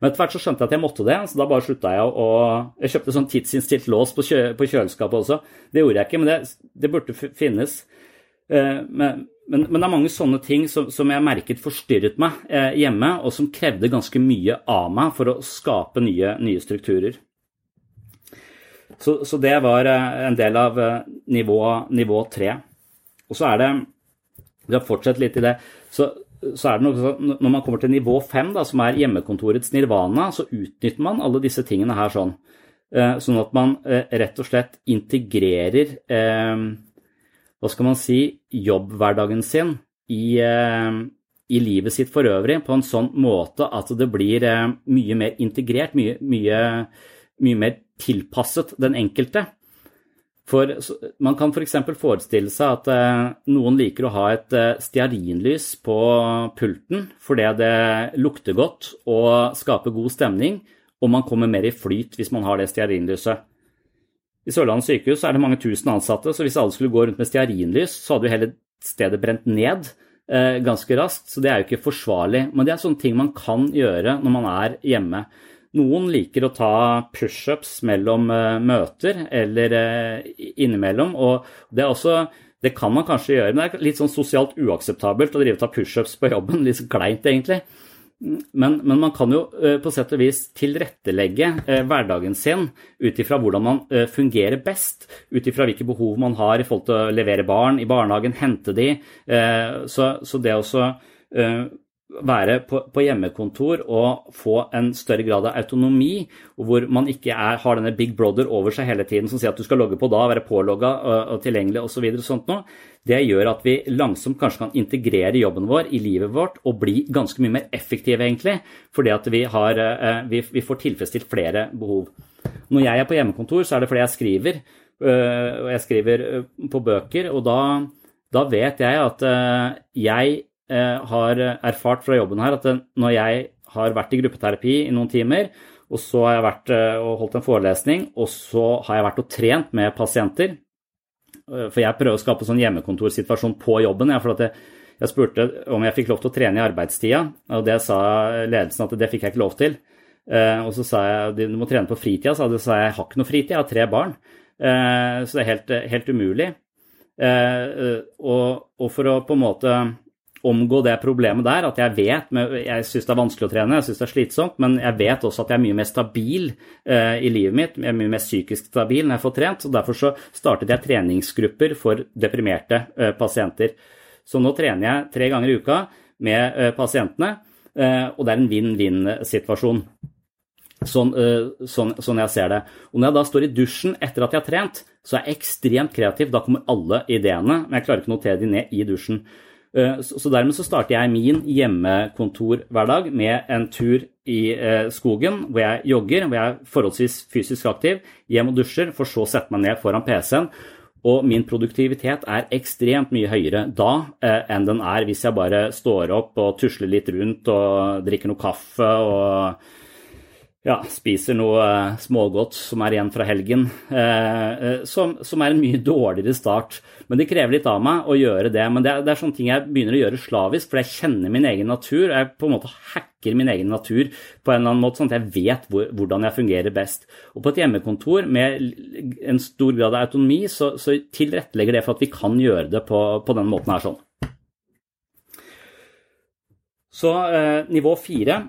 Men etter hvert så skjønte jeg at jeg måtte det, så da bare slutta jeg å Jeg kjøpte sånn tidsinnstilt lås på, kjø, på, kjøleskapet også. Det gjorde jeg ikke, men det, det burde finnes. Men, men, men, det er mange sånne ting som, som jeg merket forstyrret meg hjemme, og som krevde ganske mye av meg for å skape nye, nye strukturer. Så, så, det var eh, en del av nivå, nivå tre. Og så er det Vi har fortsatt litt i det. Så så er det noe sånn, Når man kommer til nivå fem, som er hjemmekontorets nirvana, så utnytter man alle disse tingene her sånn. Eh, sånn at man eh, rett og slett integrerer eh, hva skal man si jobbhverdagen sin i, i, livet sitt for øvrig på en sånn måte at det blir mye mer integrert, mye, mye, mye mer tilpasset den enkelte. For Man kan f.eks. For forestille seg at eh, noen liker å ha et eh, stearinlys på pulten fordi det lukter godt og skaper god stemning, og man kommer mer i flyt hvis man har det stearinlyset. I Sørlandet sykehus er det mange tusen ansatte, så hvis alle skulle gå rundt med stearinlys, så hadde jo hele stedet brent ned eh, ganske raskt, så det er jo ikke forsvarlig. Men det er sånne ting man kan gjøre når man er hjemme. Noen liker å ta pushups mellom uh, møter eller uh, innimellom. og det, også, det kan man kanskje gjøre, men det er litt sånn sosialt uakseptabelt å drive og ta pushups på jobben. Litt kleint, egentlig. Men, men, man kan jo uh, på sett og vis tilrettelegge hverdagen sin ut ifra hvordan man fungerer best, ut ifra hvilke behov man har i forhold til å levere barn i barnehagen, hente de. Så, så det også være på, på, hjemmekontor og få en større grad av autonomi, hvor man ikke er, har denne big brother over seg hele tiden som sier at du skal logge på da, være pålogga og, og tilgjengelig osv., så sånt noe, det gjør at vi langsomt kanskje kan integrere jobben vår i livet vårt og bli ganske mye mer effektive, egentlig, fordi at vi, har, eh, vi, vi får tilfredsstilt flere behov. Når jeg er på hjemmekontor, så er det fordi jeg skriver, øh, og jeg skriver øh, på bøker, og da, da vet jeg at øh, jeg har erfart fra jobben her at når jeg har vært i gruppeterapi i noen timer, og så har jeg vært eh, og holdt en forelesning, og så har jeg vært og trent med pasienter eh, For jeg prøver å skape en sånn hjemmekontorsituasjon på jobben. for at jeg, jeg, spurte om jeg fikk lov til å trene i arbeidstida, og det sa ledelsen at det fikk jeg ikke lov til. Og så sa jeg du må trene på fritida, så sa jeg jeg har ikke noe fritid, jeg har tre barn. Så det er helt, helt umulig. Og, og for å på en måte omgå det problemet der. At jeg vet Jeg syns det er vanskelig å trene, jeg syns det er slitsomt, men jeg vet også at jeg er mye mer stabil eh, i livet mitt. Jeg er mye mer psykisk stabil når jeg får trent. og Derfor så startet jeg treningsgrupper for deprimerte eh, pasienter. Så nå trener jeg tre ganger i uka med eh, pasientene, eh, og det er en vinn-vinn-situasjon. Sånn, eh, sånn, sånn, jeg ser det. Og når jeg da står i dusjen etter at jeg har trent, så er jeg ekstremt kreativ. Da kommer alle ideene, men jeg klarer ikke å notere de ned i dusjen. Eh, så dermed så starter jeg min hjemmekontorhverdag med en tur i eh, skogen hvor jeg jogger, hvor jeg er forholdsvis fysisk aktiv, hjem og dusjer, for så å sette meg ned foran PC-en. Og min produktivitet er ekstremt mye høyere da eh, enn den er hvis jeg bare står opp og tusler litt rundt og drikker noe kaffe og ja, spiser noe eh, smågodt som er igjen fra helgen, eh, eh, som, som, er en mye dårligere start. Men det krever litt av meg å gjøre det. Men det er, det er sånne ting jeg begynner å gjøre slavisk, for jeg kjenner min egen natur. Jeg på en måte hacker min egen natur på en eller annen måte, sånn at jeg vet hvor, hvordan jeg fungerer best. Og på et hjemmekontor med en stor grad av autonomi, så, så tilrettelegger det for at vi kan gjøre det på, på den måten her sånn. Så eh, nivå fire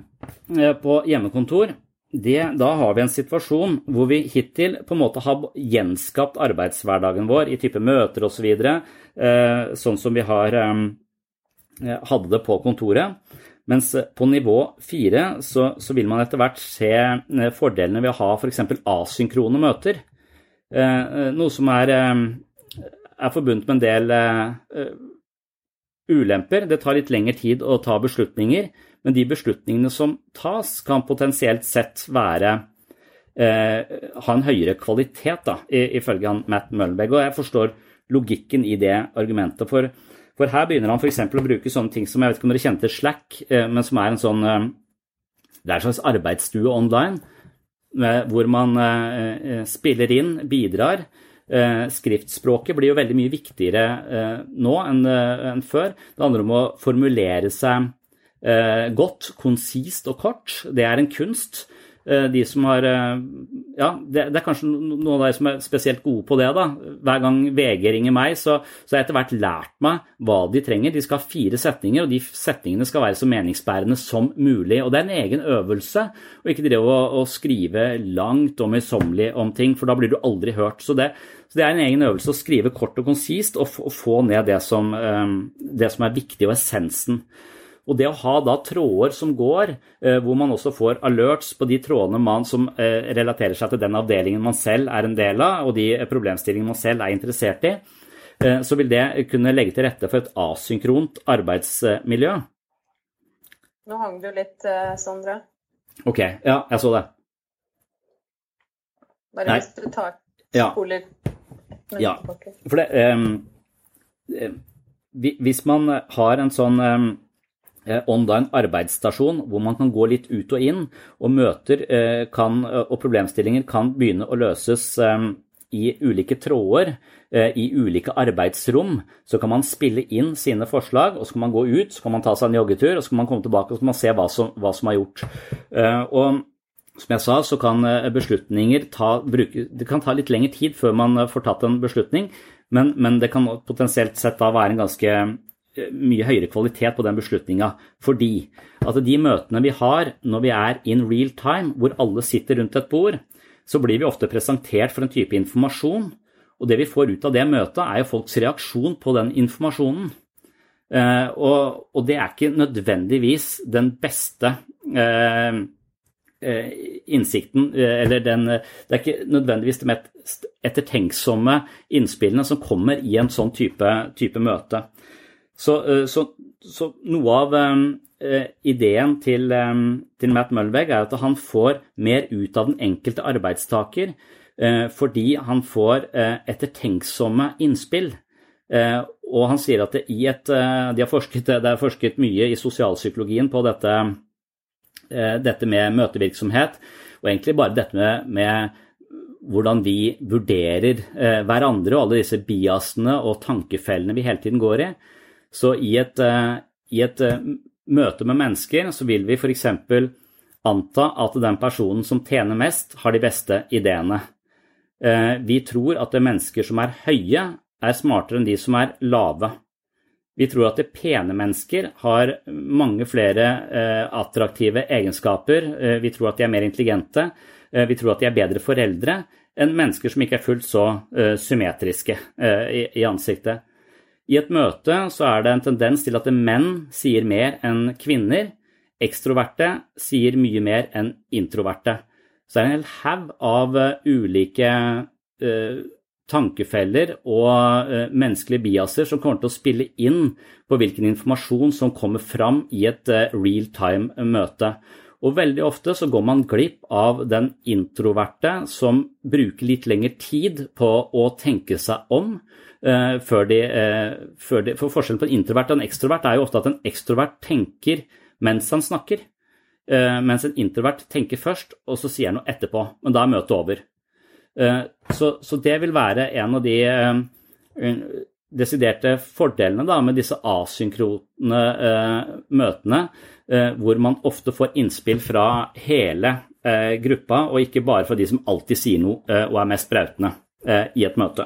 eh, på hjemmekontor det, da har vi en situasjon hvor vi hittil på en måte har gjenskapt arbeidshverdagen vår i type møter osv., så eh, sånn som vi har, eh, hadde det på kontoret. Mens på nivå fire så, så, vil man etter hvert se eh, fordelene ved å ha f.eks. asynkrone møter. Noe som er, er forbundet med en del ulemper. Det tar litt lengre tid å ta beslutninger. Men de beslutningene som tas, kan potensielt sett være eh, ha en høyere kvalitet, da, ifølge han Matt Møllenberg. Og jeg forstår logikken i det argumentet. For, for her begynner han f.eks. å bruke sånne ting som jeg vet ikke om dere kjente Slack, eh, men som er en sånn eh, Det er en slags arbeidsstue online, hvor man eh, spiller inn, bidrar. Eh, skriftspråket blir jo veldig mye viktigere eh, nå enn, før. Det handler om å formulere seg Eh, godt, konsist og kort. Det er en kunst. Eh, de som har eh, Ja, det, det, er kanskje noen av dere som er spesielt gode på det. da. Hver gang VG ringer meg, så, har jeg etter hvert lært meg hva de trenger. De skal ha fire setninger, og de setningene skal være så meningsbærende som mulig. Og det er en egen øvelse, og ikke drive å, å skrive langt og møysommelig om ting, for da blir du aldri hørt. Så det, så det er en egen øvelse å skrive kort og konsist og, og få ned det som, det som er viktig, og essensen. Og det å ha da tråder som går, eh, hvor man også får alerts på de trådene man som eh, relaterer seg til den avdelingen man selv er en del av, og de problemstillingene man selv er interessert i, eh, så vil det kunne legge til rette for et asynkront arbeidsmiljø. Nå hang du litt, Sondre. Ok, ja, jeg så det. Bare Nei. hvis du tar spoler ja. ja, for det um, Hvis man har en sånn um, Eh, online arbeidsstasjon hvor man kan gå litt ut og inn, og møter eh, kan, eh, og problemstillinger kan begynne å løses i ulike tråder, i ulike arbeidsrom. Så kan man spille inn sine forslag, og så kan man gå ut, så kan man ta seg en joggetur, og så kan man komme tilbake og så kan man se hva som, hva som er gjort. Og som jeg sa, så kan beslutninger ta, bruke, det kan ta litt lengre tid før man får tatt en beslutning, men, men det kan potensielt sett da være en ganske mye høyere kvalitet på den beslutninga. Fordi at de møtene vi har når vi er in real time, hvor alle sitter rundt et bord, så blir vi ofte presentert for en type informasjon. Og det vi får ut av det møtet, er jo folks reaksjon på den informasjonen. Eh, og, og, det er ikke nødvendigvis den beste eh, eh innsikten, eh, eller den Det er ikke nødvendigvis de mest ettertenksomme innspillene som kommer i en sånn type, type møte. Så, så, så, noe av ideen til, til, Matt Mulveg er at han får mer ut av den enkelte arbeidstaker fordi han får ettertenksomme innspill. Eh, og han sier at et, eh, de har forsket, det er forsket mye i sosialpsykologien på dette, eh, dette med møtevirksomhet, og egentlig bare dette med, med hvordan vi vurderer hverandre og alle disse biasene og tankefellene vi hele tiden går i. Så i et, i et møte med mennesker så vil vi f.eks. anta at den personen som tjener mest, har de beste ideene. Vi tror at det er mennesker som er høye, er smartere enn de som er lave. Vi tror at det pene mennesker har mange flere eh, attraktive egenskaper. Eh, vi tror at de er mer intelligente. Eh, vi tror at de er bedre foreldre enn mennesker som ikke er fullt så eh, symmetriske eh, i, ansiktet. I et møte så er det en tendens til at menn sier mer enn kvinner. Ekstroverte sier mye mer enn introverte. Så det er en hel haug av uh, ulike uh, tankefeller og uh, menneskelige biaser som kommer til å spille inn på hvilken informasjon som kommer fram i et real time-møte. Og veldig ofte så går man glipp av den introverte som bruker litt lengre tid på å tenke seg om. Uh, før de, før de, for Forskjellen på en introvert og en ekstrovert er jo ofte at en ekstrovert tenker mens han snakker. mens en introvert tenker først, og så sier han noe etterpå. Men da er møtet over. Eh, så, så, det vil være en av de eh, desiderte fordelene da, med disse asynkrone eh, møtene, hvor man ofte får innspill fra hele gruppa, og ikke bare fra de som alltid sier noe og er mest brautende i et møte.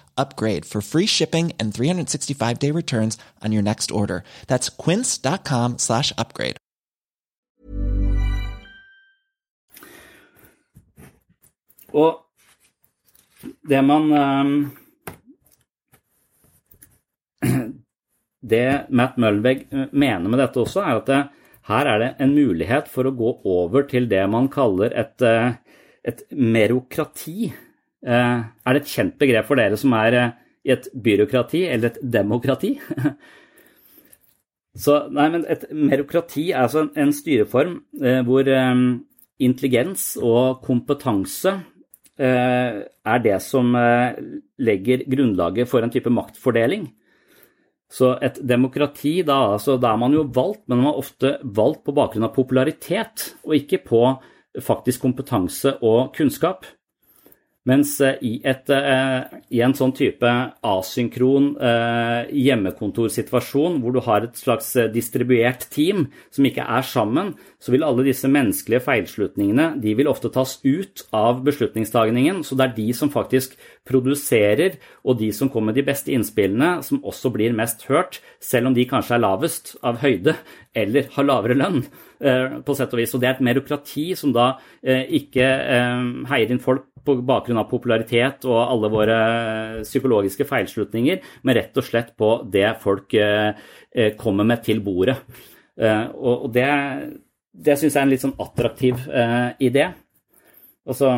upgrade for free shipping and 365 day returns on your next order. That's quince.com slash upgrade. Og det man um, Det Matt Mølveg mener med dette også, er at det, her er det en mulighet for å gå over til det man kaller et, eh, et merokrati. Eh, er det et kjent begrep for dere som er eh, i et byråkrati eller et demokrati? Så, nei, men Et merokrati er altså en styreform hvor intelligens og kompetanse er det som legger grunnlaget for en type maktfordeling. Så et demokrati, da, altså, da er man jo valgt, men man er ofte valgt på bakgrunn av popularitet, og ikke på faktisk kompetanse og kunnskap. Mens eh, i, et, eh, i, en sånn type asynkron eh, hjemmekontorsituasjon, hvor du har et slags distribuert team som ikke er sammen, så vil alle disse menneskelige feilslutningene de vil ofte tas ut av beslutningstagningen. Så det er de som faktisk produserer, og de som kommer med de beste innspillene, som også blir mest hørt, selv om de kanskje er lavest av høyde eller har lavere lønn, på sett og vis. Og det er et merokrati som da ikke heier inn folk på bakgrunn av popularitet og alle våre psykologiske feilslutninger, men rett og slett på det folk eh, eh, kommer med til bordet. Eh, og det, det syns jeg er en litt sånn attraktiv idé. Altså,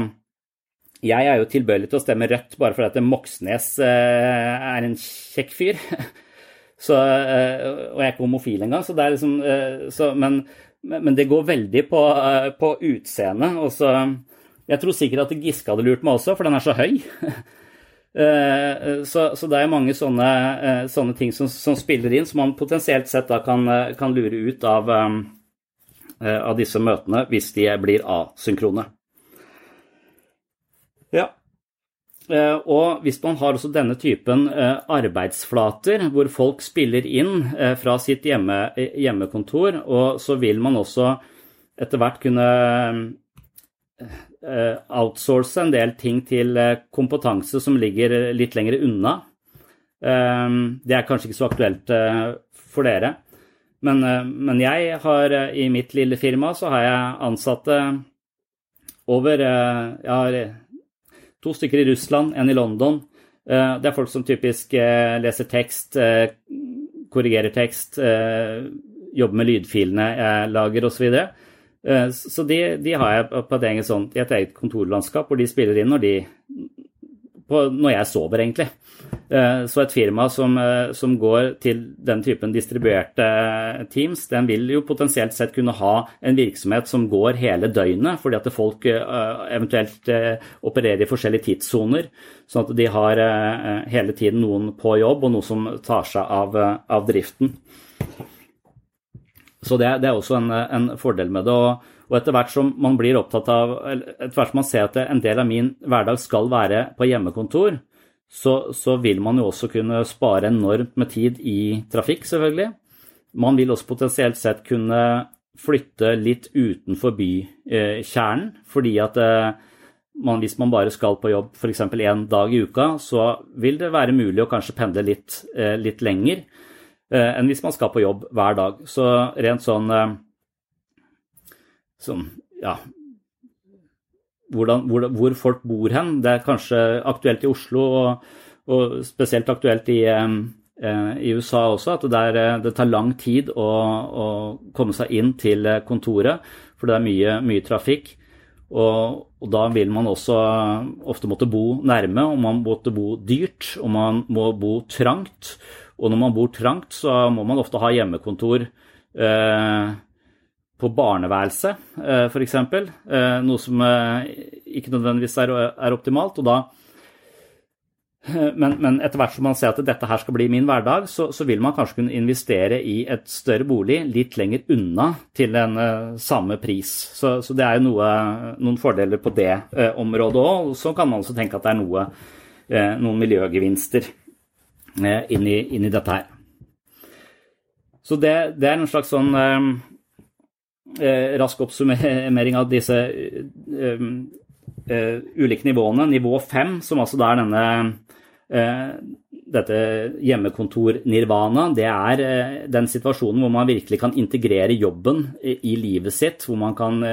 jeg er jo tilbøyelig til å stemme Rødt bare fordi at Moxnes er en kjekk fyr. Så, og jeg er ikke homofil engang, så det er liksom så, men, men, det går veldig på, på utseendet. Og så jeg tror sikkert at Giske hadde lurt meg også, for den er så høy. Så, så, det er mange sånne, sånne ting som, som, spiller inn, som man potensielt sett da kan, kan lure ut av, av, disse møtene hvis de blir asynkrone. Ja. Og hvis man har også denne typen arbeidsflater, hvor folk spiller inn fra sitt hjemme, hjemmekontor, og så vil man også etter hvert kunne Eh, outsource en del ting til eh, kompetanse som ligger litt lenger unna. Eh, det er kanskje ikke så aktuelt for dere. Men, men, jeg har i mitt lille firma så har jeg ansatte over Jeg har to stykker i Russland, en i London. Det er folk som typisk leser tekst, korrigerer tekst, jobber med lydfilene jeg lager osv. videre. så de, de, har jeg på et eget, sånt, et eget kontorlandskap hvor de spiller inn når, de, på, når jeg sover, egentlig. Eh, så et firma som, eh, som, går til den typen distribuerte teams, den vil jo potensielt sett kunne ha en virksomhet som går hele døgnet, fordi at folk eventuelt opererer i forskjellige tidssoner. Sånn at de har hele tiden noen på jobb og noe som tar seg av, av driften. Så det, det er også en, en, fordel med det. Og, og, etter hvert som man blir opptatt av, etter hvert som man ser at en del av min hverdag skal være på hjemmekontor, så, så, vil man jo også kunne spare enormt med tid i trafikk, selvfølgelig. Man vil også potensielt sett kunne flytte litt utenfor bykjernen, fordi at eh, man, hvis man bare skal på jobb f.eks. én dag i uka, så vil det være mulig å kanskje pendle litt, eh, litt lenger. Eh, enn hvis man skal på jobb hver dag. Så rent sånn Sånn, ja hvordan, hvor, hvor, folk bor hen. Det er kanskje aktuelt i Oslo, og, og spesielt aktuelt i, eh, i, USA også, at det, er, det tar lang tid å, å, komme seg inn til kontoret, for det er mye, mye trafikk. Og, og, da vil man også ofte måtte bo nærme, og man måtte bo dyrt, og man må bo trangt. Og når man bor trangt, så må man ofte ha hjemmekontor eh, på barneværelset, eh, f.eks. Eh, noe som eh, ikke nødvendigvis er, er optimalt. og da men, men, etter hvert som man ser at dette her skal bli min hverdag, så, så, vil man kanskje kunne investere i et større bolig litt lenger unna til en uh, samme pris. Så, så, det er jo noe, noen fordeler på det uh, området òg. Så kan man også tenke at det er noe, uh, noen miljøgevinster inn inn i dette her. Så det, det, er en slags sånn eh, eh rask oppsummering av disse eh, eh, ulike nivåene. Nivå fem, som altså er denne eh, dette hjemmekontor-nirvana, det er eh, den situasjonen hvor man virkelig kan integrere jobben i, livet sitt, hvor man kan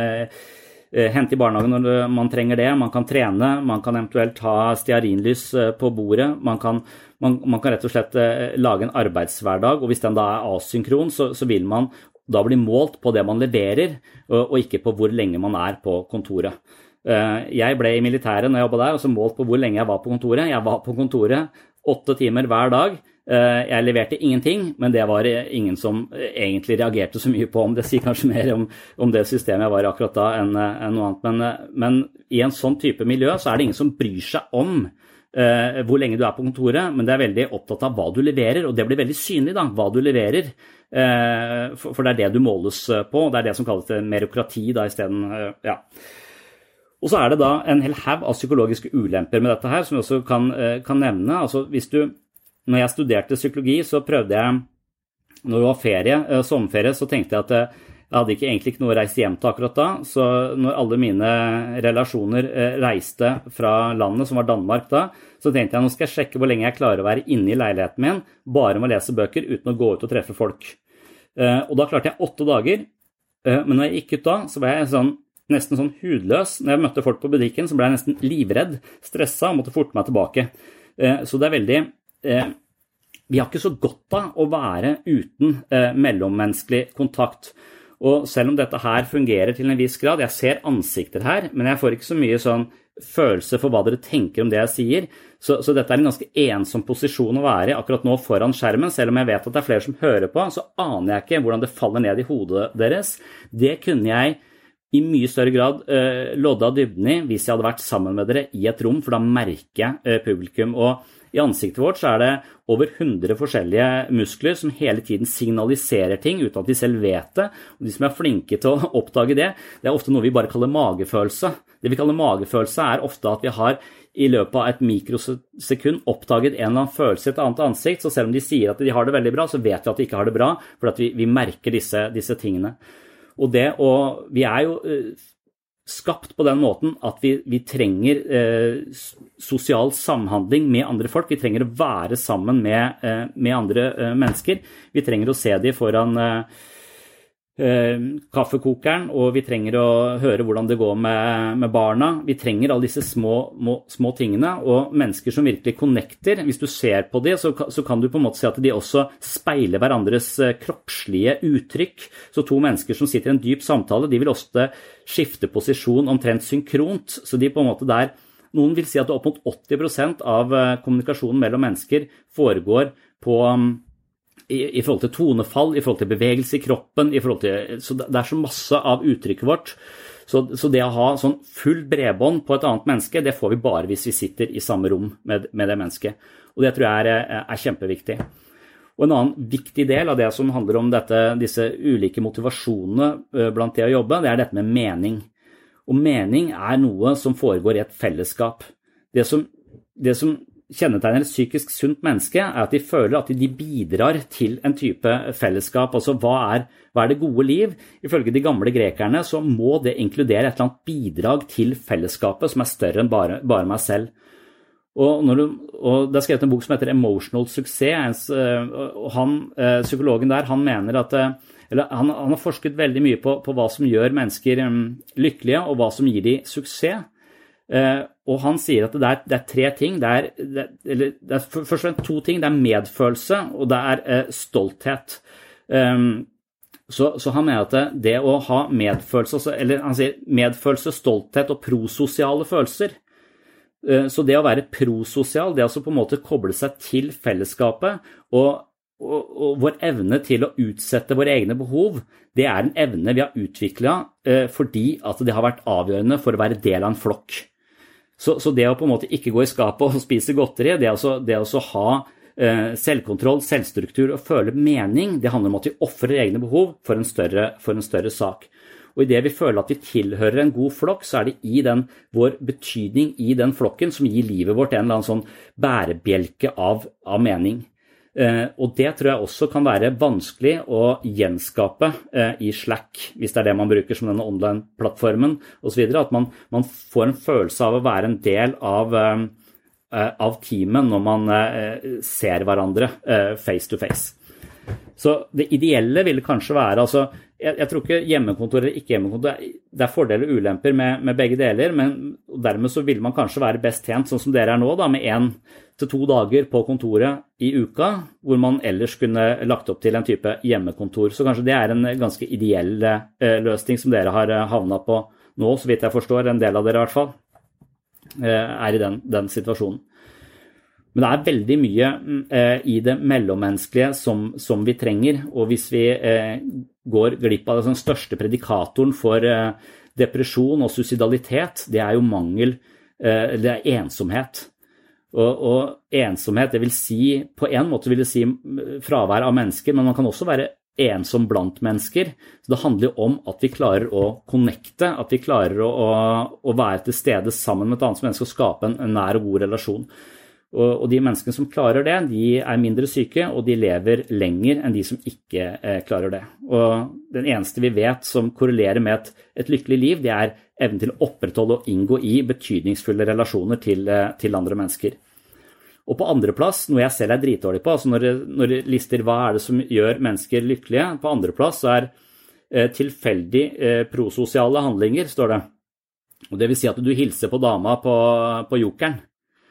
hente i barnehagen når man trenger det, man kan trene, man kan eventuelt ha stearinlys på bordet, man kan man, man, kan rett og slett eh, lage en arbeidshverdag, og hvis den da er asynkron, så, så vil man da bli målt på det man leverer, og, ikke på hvor lenge man er på kontoret. Eh, jeg ble i militæret når jeg jobba der, og så målt på hvor lenge jeg var på kontoret. Jeg var på kontoret åtte timer hver dag. Eh, jeg leverte ingenting, men det var ingen som egentlig reagerte så mye på om. Det sier kanskje mer om, om det systemet jeg var i akkurat da, enn, enn noe annet. Men, men, i en sånn type miljø så er det ingen som bryr seg om uh, hvor lenge du er på kontoret, men det er veldig opptatt av hva du leverer, og det blir veldig synlig, da, hva du leverer. Uh, for, for, det er det du måles på, det er det som kalles merokrati da isteden. Uh, ja. Og så er det da en hel haug av psykologiske ulemper med dette her, som vi også kan, eh, kan nevne. Altså hvis du Når jeg studerte psykologi, så prøvde jeg Når det var ferie, eh, sommerferie, så tenkte jeg at jeg hadde ikke, egentlig ikke noe å reise hjem til akkurat da. Så når alle mine relasjoner eh, reiste fra landet, som var Danmark da, så tenkte jeg nå skal jeg sjekke hvor lenge jeg klarer å være inne i leiligheten min bare med å lese bøker uten å gå ut og treffe folk. Og da klarte jeg åtte dager. Men når jeg gikk ut da, så var jeg sånn nesten sånn hudløs. Når jeg møtte folk på butikken, så ble jeg nesten livredd, stressa og måtte forte meg tilbake. Eh, så det er veldig eh, Vi har ikke så godt av å være uten eh, mellommenneskelig kontakt. Og selv om dette her fungerer til en viss grad, jeg ser ansikter her, men jeg får ikke så mye sånn følelse for hva dere tenker om det jeg sier. Så, så, dette er en ganske ensom posisjon å være i akkurat nå foran skjermen. Selv om jeg vet at det er flere som hører på, så aner jeg ikke hvordan det faller ned i hodet deres. Det kunne jeg i mye større grad uh, lodda dybden i hvis jeg hadde vært sammen med dere i et rom, for da merker jeg uh, publikum. Og i ansiktet vårt så er det over 100 forskjellige muskler som hele tiden signaliserer ting uten at de selv vet det. Og de som er flinke til å oppdage det, det er ofte noe vi bare kaller magefølelse. Det vi kaller magefølelse, er ofte at vi har i løpet av et mikrosekund oppdaget en eller annen følelse i et annet ansikt. Så selv om de sier at de har det veldig bra, så vet vi at de ikke har det bra, for vi, vi merker disse, disse tingene. Og det og Vi er jo eh, skapt på den måten at vi, vi trenger eh, sosial samhandling med andre folk. Vi trenger å være sammen med, eh, med andre eh, mennesker. Vi trenger å se dem foran eh, Eh, kaffekokeren, og vi trenger å høre hvordan det går med, med barna. Vi trenger alle disse små, må, små, tingene. Og mennesker som virkelig connecter, hvis du ser på det, så, så, kan du på en måte si at de også speiler hverandres eh, kroppslige uttrykk. Så to mennesker som sitter i en dyp samtale, de vil ofte skifte posisjon omtrent synkront. Så de på en måte der Noen vil si at opp mot 80% av eh, kommunikasjonen mellom mennesker foregår på i, i, forhold til tonefall, i forhold til bevegelse i kroppen i forhold til, så Det er så masse av uttrykket vårt. Så, så, det å ha sånn full bredbånd på et annet menneske, det får vi bare hvis vi sitter i samme rom med, med det mennesket. Og det tror jeg er, er, kjempeviktig. Og En annen viktig del av det som handler om dette, disse ulike motivasjonene eh, blant det å jobbe, det er dette med mening. Og mening er noe som foregår i et fellesskap. Det som, det som kjennetegner et psykisk sunt menneske, er at de føler at de bidrar til en type fellesskap. Altså hva er, hva er det gode liv? Ifølge de gamle grekerne så må det inkludere et eller annet bidrag til fellesskapet som er større enn bare, bare meg selv. Og, du, og, Det er skrevet en bok som heter 'Emotional Success'. og han, eh, Psykologen der han mener at eh, eller han, han har forsket veldig mye på, på hva som gjør mennesker mm, lykkelige, og hva som gir dem suksess. Og han sier at det er, det er tre ting. Det er, det, eller, det er først og fremst to ting. Det er medfølelse, og det er stolthet. Um, så, så, han mener at det, å ha medfølelse, eller han sier medfølelse, stolthet og prososiale følelser Så det å være prososial, det altså på en måte koble seg til fellesskapet og og, og, vår evne til å utsette våre egne behov, det er en evne vi har utvikla eh, fordi at det har vært avgjørende for å være del av en flokk. Så, så, det å på en måte ikke gå i skapet og spise godteri, det, det å ha eh, selvkontroll, selvstruktur og føle mening, det handler om at vi ofrer egne behov for en, større, for en større sak. Og Idet vi føler at vi tilhører en god flokk, så er det i den, vår betydning i den flokken som gir livet vårt en eller annen sånn bærebjelke av, av mening. Uh, og det tror jeg også kan være vanskelig å gjenskape uh, i Slack, hvis det er det man bruker som denne online-plattformen osv. At man, man, får en følelse av å være en del av, uh, av teamet når man ser hverandre face to face. Så det ideelle ville kanskje være altså, jeg, jeg, tror ikke hjemmekontor eller ikke hjemmekontor Det er fordeler og ulemper med, med, begge deler, men dermed så vil man kanskje være best tjent sånn som dere er nå, da, med én til to dager på kontoret i uka, hvor man ellers kunne lagt opp til en type hjemmekontor. Så kanskje det er en ganske ideell eh, løsning som dere har eh, havna på nå, så vidt jeg forstår, en del av dere i hvert fall, eh, er i den, den situasjonen. Men det er veldig mye eh, i det mellommenneskelige som, som, vi trenger. Og hvis vi eh, går glipp av den største predikatoren for eh, depresjon og suicidalitet, det er jo mangel eh, Det er ensomhet. Og, og, ensomhet, det vil si På en måte vil det si fravær av mennesker, men man kan også være ensom blant mennesker. Så det handler jo om at vi klarer å connecte, at vi klarer å, å, å være til stede sammen med et annet menneske og skape en, en nær og god relasjon. Og, de menneskene som klarer det, de er mindre syke, og de lever lenger enn de som ikke eh, klarer det. Og den eneste vi vet som korrelerer med et, et lykkelig liv, det er evnen til å opprettholde og inngå i betydningsfulle relasjoner til, eh, til andre mennesker. Og på andreplass, noe jeg selv er dritdårlig på, altså når, når lister hva er det som gjør mennesker lykkelige, på andreplass er eh, tilfeldig eh, prososiale handlinger, står det. Og Det vil si at du hilser på dama på, på Jokeren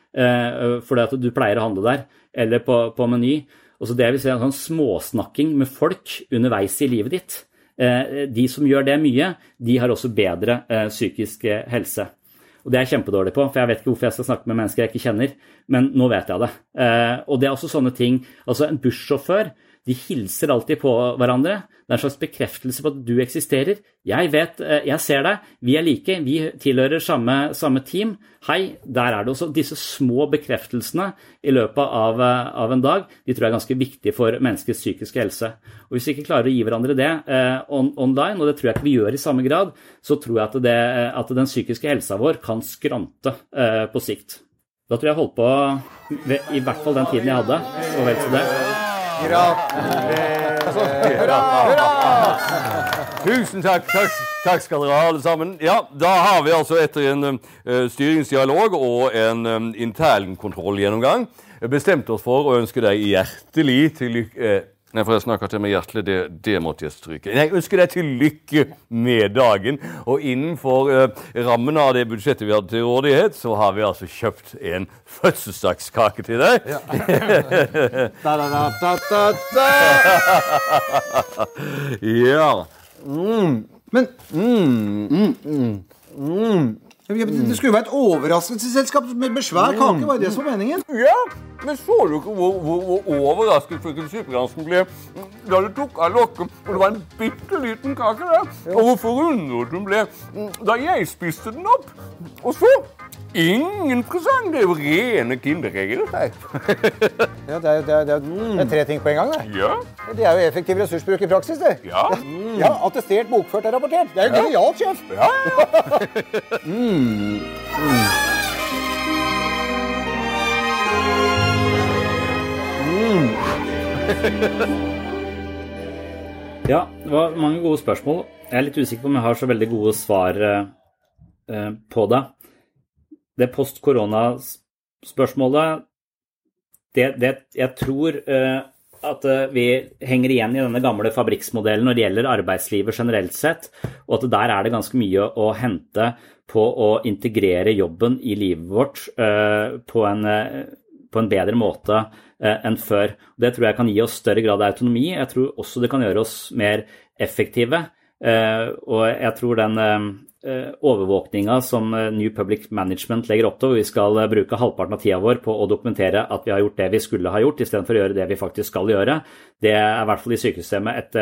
fordi at du pleier å handle der, eller på, på Meny. Også det vil si en sånn småsnakking med folk underveis i livet ditt. Eh, de som gjør det mye, de har også bedre eh, psykisk helse. Og det er jeg kjempedårlig på, for jeg vet ikke hvorfor jeg skal snakke med mennesker jeg ikke kjenner, men nå vet jeg det. Eh, og det er også sånne ting Altså, en bussjåfør de hilser alltid på hverandre. Det er en slags bekreftelse på at du eksisterer. Jeg vet, eh, jeg ser deg, vi er like, vi tilhører samme, samme team. Hei, der er det også. Disse små bekreftelsene i løpet av, eh, av, en dag de tror jeg er ganske viktige for menneskets psykiske helse. Og Hvis vi ikke klarer å gi hverandre det eh, on, online, og det tror jeg ikke vi gjør i samme grad, så tror jeg at, det, at den psykiske helsa vår kan skrante eh, på sikt. Da tror jeg jeg holdt på i hvert fall den tiden jeg hadde, og vel så det. Tusen takk. takk. Takk skal dere ha, alle sammen. Ja, Da har vi altså etter en uh, styringsdialog og en um, internkontrollgjennomgang bestemt oss for å ønske deg hjertelig til lykke uh, Nei, for jeg snakker til meg hjertelig. Det, det, måtte jeg stryke. Jeg ønsker deg til lykke med dagen. Og innenfor uh, rammen av det budsjettet vi hadde til rådighet, så har vi altså kjøpt en fødselsdagskake til deg. Ja. da, da, da, ja. Mm. Men mm, mm, mm. mm. Det skulle jo være et overraskelsesselskap med svær kake. Var det som var meningen? Ja, men så du ikke hvor, hvor, hvor overrasket frøken Sykepleiersken ble da du tok av lokket, og det var en bitte liten kake der? Og hvor forundret hun ble da jeg spiste den opp. Og så Ingen presang! Det er jo rene kinderegler ja, det er, det, er, det, er, det er tre ting på en gang. Det. Ja. det er jo effektiv ressursbruk i praksis. det. Ja. Mm. ja attestert, bokført og rapportert. Det er jo genialt, sjef! Ja. mm. Mm. ja, det var mange gode spørsmål. Jeg er litt usikker på om jeg har så veldig gode svar uh, på det det post-korona-spørsmålet det, det, Jeg tror uh, at uh, vi henger igjen i denne gamle fabrikksmodellen når det gjelder arbeidslivet generelt sett, og at der er det ganske mye å hente på å integrere jobben i livet vårt uh, på, en, på, en, bedre måte enn før. Det tror jeg kan gi oss større grad av autonomi. Jeg tror også det kan gjøre oss mer effektive. Og jeg tror den Eh, overvåkninga som eh, New Public Management legger opp til, hvor vi skal eh, bruke halvparten av tida vår på å dokumentere at vi har gjort det vi skulle ha gjort, istedenfor å gjøre det vi faktisk skal gjøre, det er i hvert fall i sykesystemet et,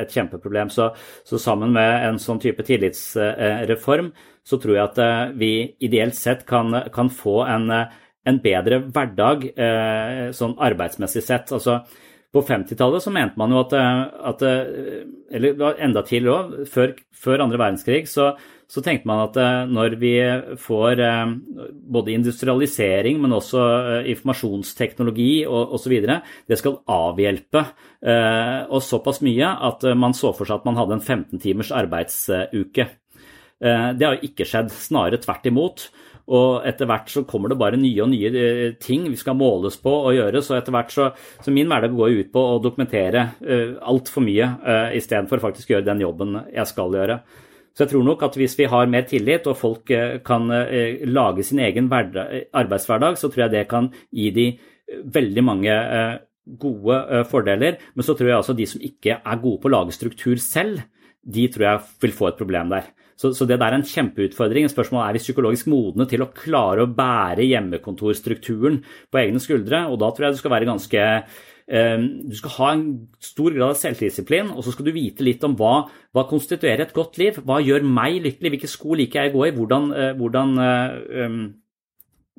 et kjempeproblem. Så, så, sammen med en sånn type tillitsreform, så tror jeg at vi ideelt sett kan, kan få en, en bedre hverdag sånn arbeidsmessig sett. altså på 50-tallet så mente man jo at, at Eller enda tidligere òg, før, før andre verdenskrig, så, så tenkte man at eh, når vi får eh, både industrialisering, men også eh, informasjonsteknologi og osv., det skal avhjelpe oss såpass mye at man så for seg at man hadde en 15 timers arbeidsuke. Det har jo ikke skjedd, snarere tvert imot. Og etter hvert så kommer det bare nye og nye ting vi skal måles på og gjøre. Så etter hvert så, så min hverdag går ut på å dokumentere uh, altfor mye uh, istedenfor faktisk å gjøre den jobben jeg skal gjøre. Så jeg tror nok at hvis vi har mer tillit og folk eh, kan eh, lage sin egen arbeidshverdag, så tror jeg det kan gi de eh, veldig mange gode fordeler. Men så tror jeg altså de som ikke er gode på å lage struktur selv, de tror jeg vil få et problem der. Så, så det der er en kjempeutfordring. Spørsmålet er vi psykologisk modne til å klare å bære hjemmekontorstrukturen på egne skuldre. Og da tror jeg du skal være ganske Ehm, du skal ha en stor grad av selvdisiplin, og så skal du vite litt om hva, hva konstituerer et godt liv. Hva gjør meg lykkelig? Hvilke sko liker jeg å gå i? Hvordan, eh, hvordan, um,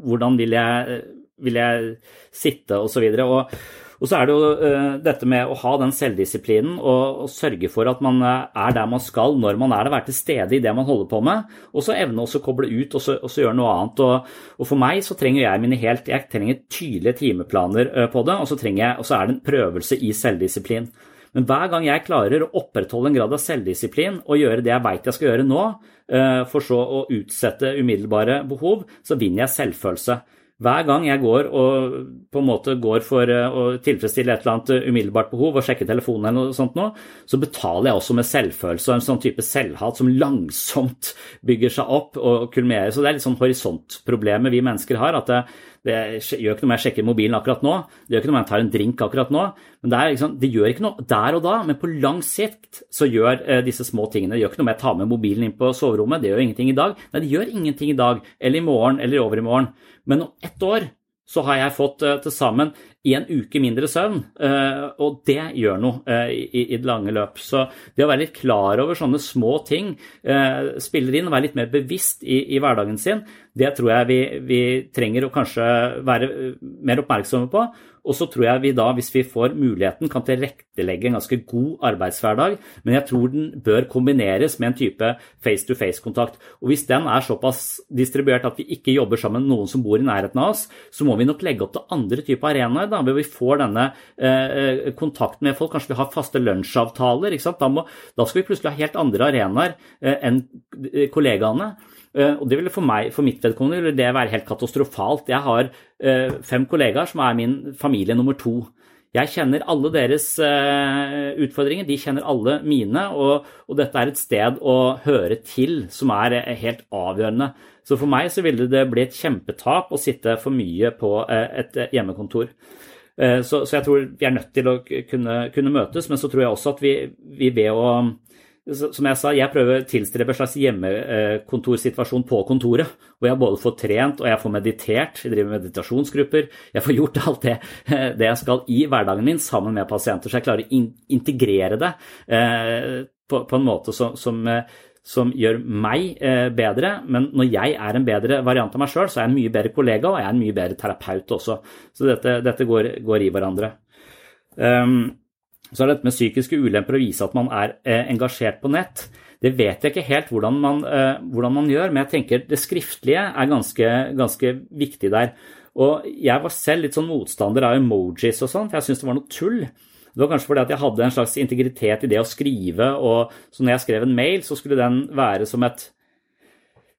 hvordan vil, jeg, vil jeg sitte, osv. Og, Og så er det jo uh, dette med å ha den selvdisiplinen og, sørge for at man er der man skal når man er der, være til stede i det man holder på med. Og så evne å koble ut og så, og så gjøre noe annet. Og, og, for meg så trenger jeg mine helt Jeg trenger tydelige timeplaner uh, på det, og så, jeg, og så er det en prøvelse i selvdisiplin. Men hver gang jeg klarer å opprettholde en grad av selvdisiplin og gjøre det jeg veit jeg skal gjøre nå, for så å utsette umiddelbare behov, så vinner jeg selvfølelse. Hver gang jeg går og på en måte går for eh, å tilfredsstille et eller annet eh, umiddelbart behov og sjekke telefonen eller noe sånt nå, så betaler jeg også med selvfølelse og en sånn type selvhat som langsomt bygger seg opp og kulminerer. Så det er litt sånn horisontproblemet vi mennesker har. at det, det gjør ikke noe med jeg sjekker mobilen akkurat nå, det gjør ikke noe med jeg tar en drink akkurat nå. men Det, liksom, det gjør ikke noe der og da, men på lang sikt så gjør eh, disse små tingene Det gjør ikke noe med jeg tar med mobilen inn på soverommet, det gjør ingenting i dag. Nei, det gjør ingenting i dag, eller i morgen, eller over i morgen. Men om ett år så har jeg fått uh, til sammen en uke mindre søvn, uh, og det gjør noe i, i, det lange løp. Så det å være litt klar over sånne små ting spiller inn, og være litt mer bevisst i, i hverdagen sin, det tror jeg vi, vi, trenger å kanskje være mer oppmerksomme på. Og så tror jeg vi da, hvis vi får muligheten, kan tilrettelegge en ganske god arbeidshverdag. Men jeg tror den bør kombineres med en type face-to-face-kontakt. Og hvis den er såpass distribuert at vi ikke jobber sammen med noen som bor i nærheten av oss, så må vi nok legge opp til andre typer arenaer, da, hvor vi får denne eh, kontakten med folk. Kanskje vi har faste lunsjavtaler. Da, må, da, skal vi plutselig ha helt andre arenaer eh, enn kollegaene. Eh, og det ville for meg, for mitt vedkommende ville det være helt katastrofalt. Jeg har eh, fem kollegaer som er min familie nummer to. Jeg kjenner alle deres eh, utfordringer, de kjenner alle mine, og, og, dette er et sted å høre til som er helt avgjørende. Så for meg så ville det bli et kjempetap å sitte for mye på et hjemmekontor. Så, så jeg tror vi er nødt til å kunne, kunne møtes, men så tror jeg også at vi, vi ved å som jeg sa, jeg prøver å tilstrebe en slags hjemmekontorsituasjon på kontoret. Hvor jeg både får trent og jeg får meditert, jeg driver meditasjonsgrupper. Jeg får gjort alt det, det jeg skal i hverdagen min sammen med pasienter, så jeg klarer å integrere det eh, på, på, en måte som, som, eh, som gjør meg eh, bedre. Men når jeg er en bedre variant av meg sjøl, så er jeg en mye bedre kollega og jeg er en mye bedre terapeut også. Så dette, dette går, går, i hverandre. Um, så er det dette med psykiske ulemper å vise at man er eh, engasjert på nett. Det vet jeg ikke helt hvordan man, eh, hvordan man, gjør, men jeg tenker det skriftlige er ganske, ganske viktig der. Og jeg var selv litt sånn motstander av emojis og sånn, for jeg syntes det var noe tull. Det var kanskje fordi at jeg hadde en slags integritet i det å skrive, og så når jeg skrev en mail, så skulle den være som et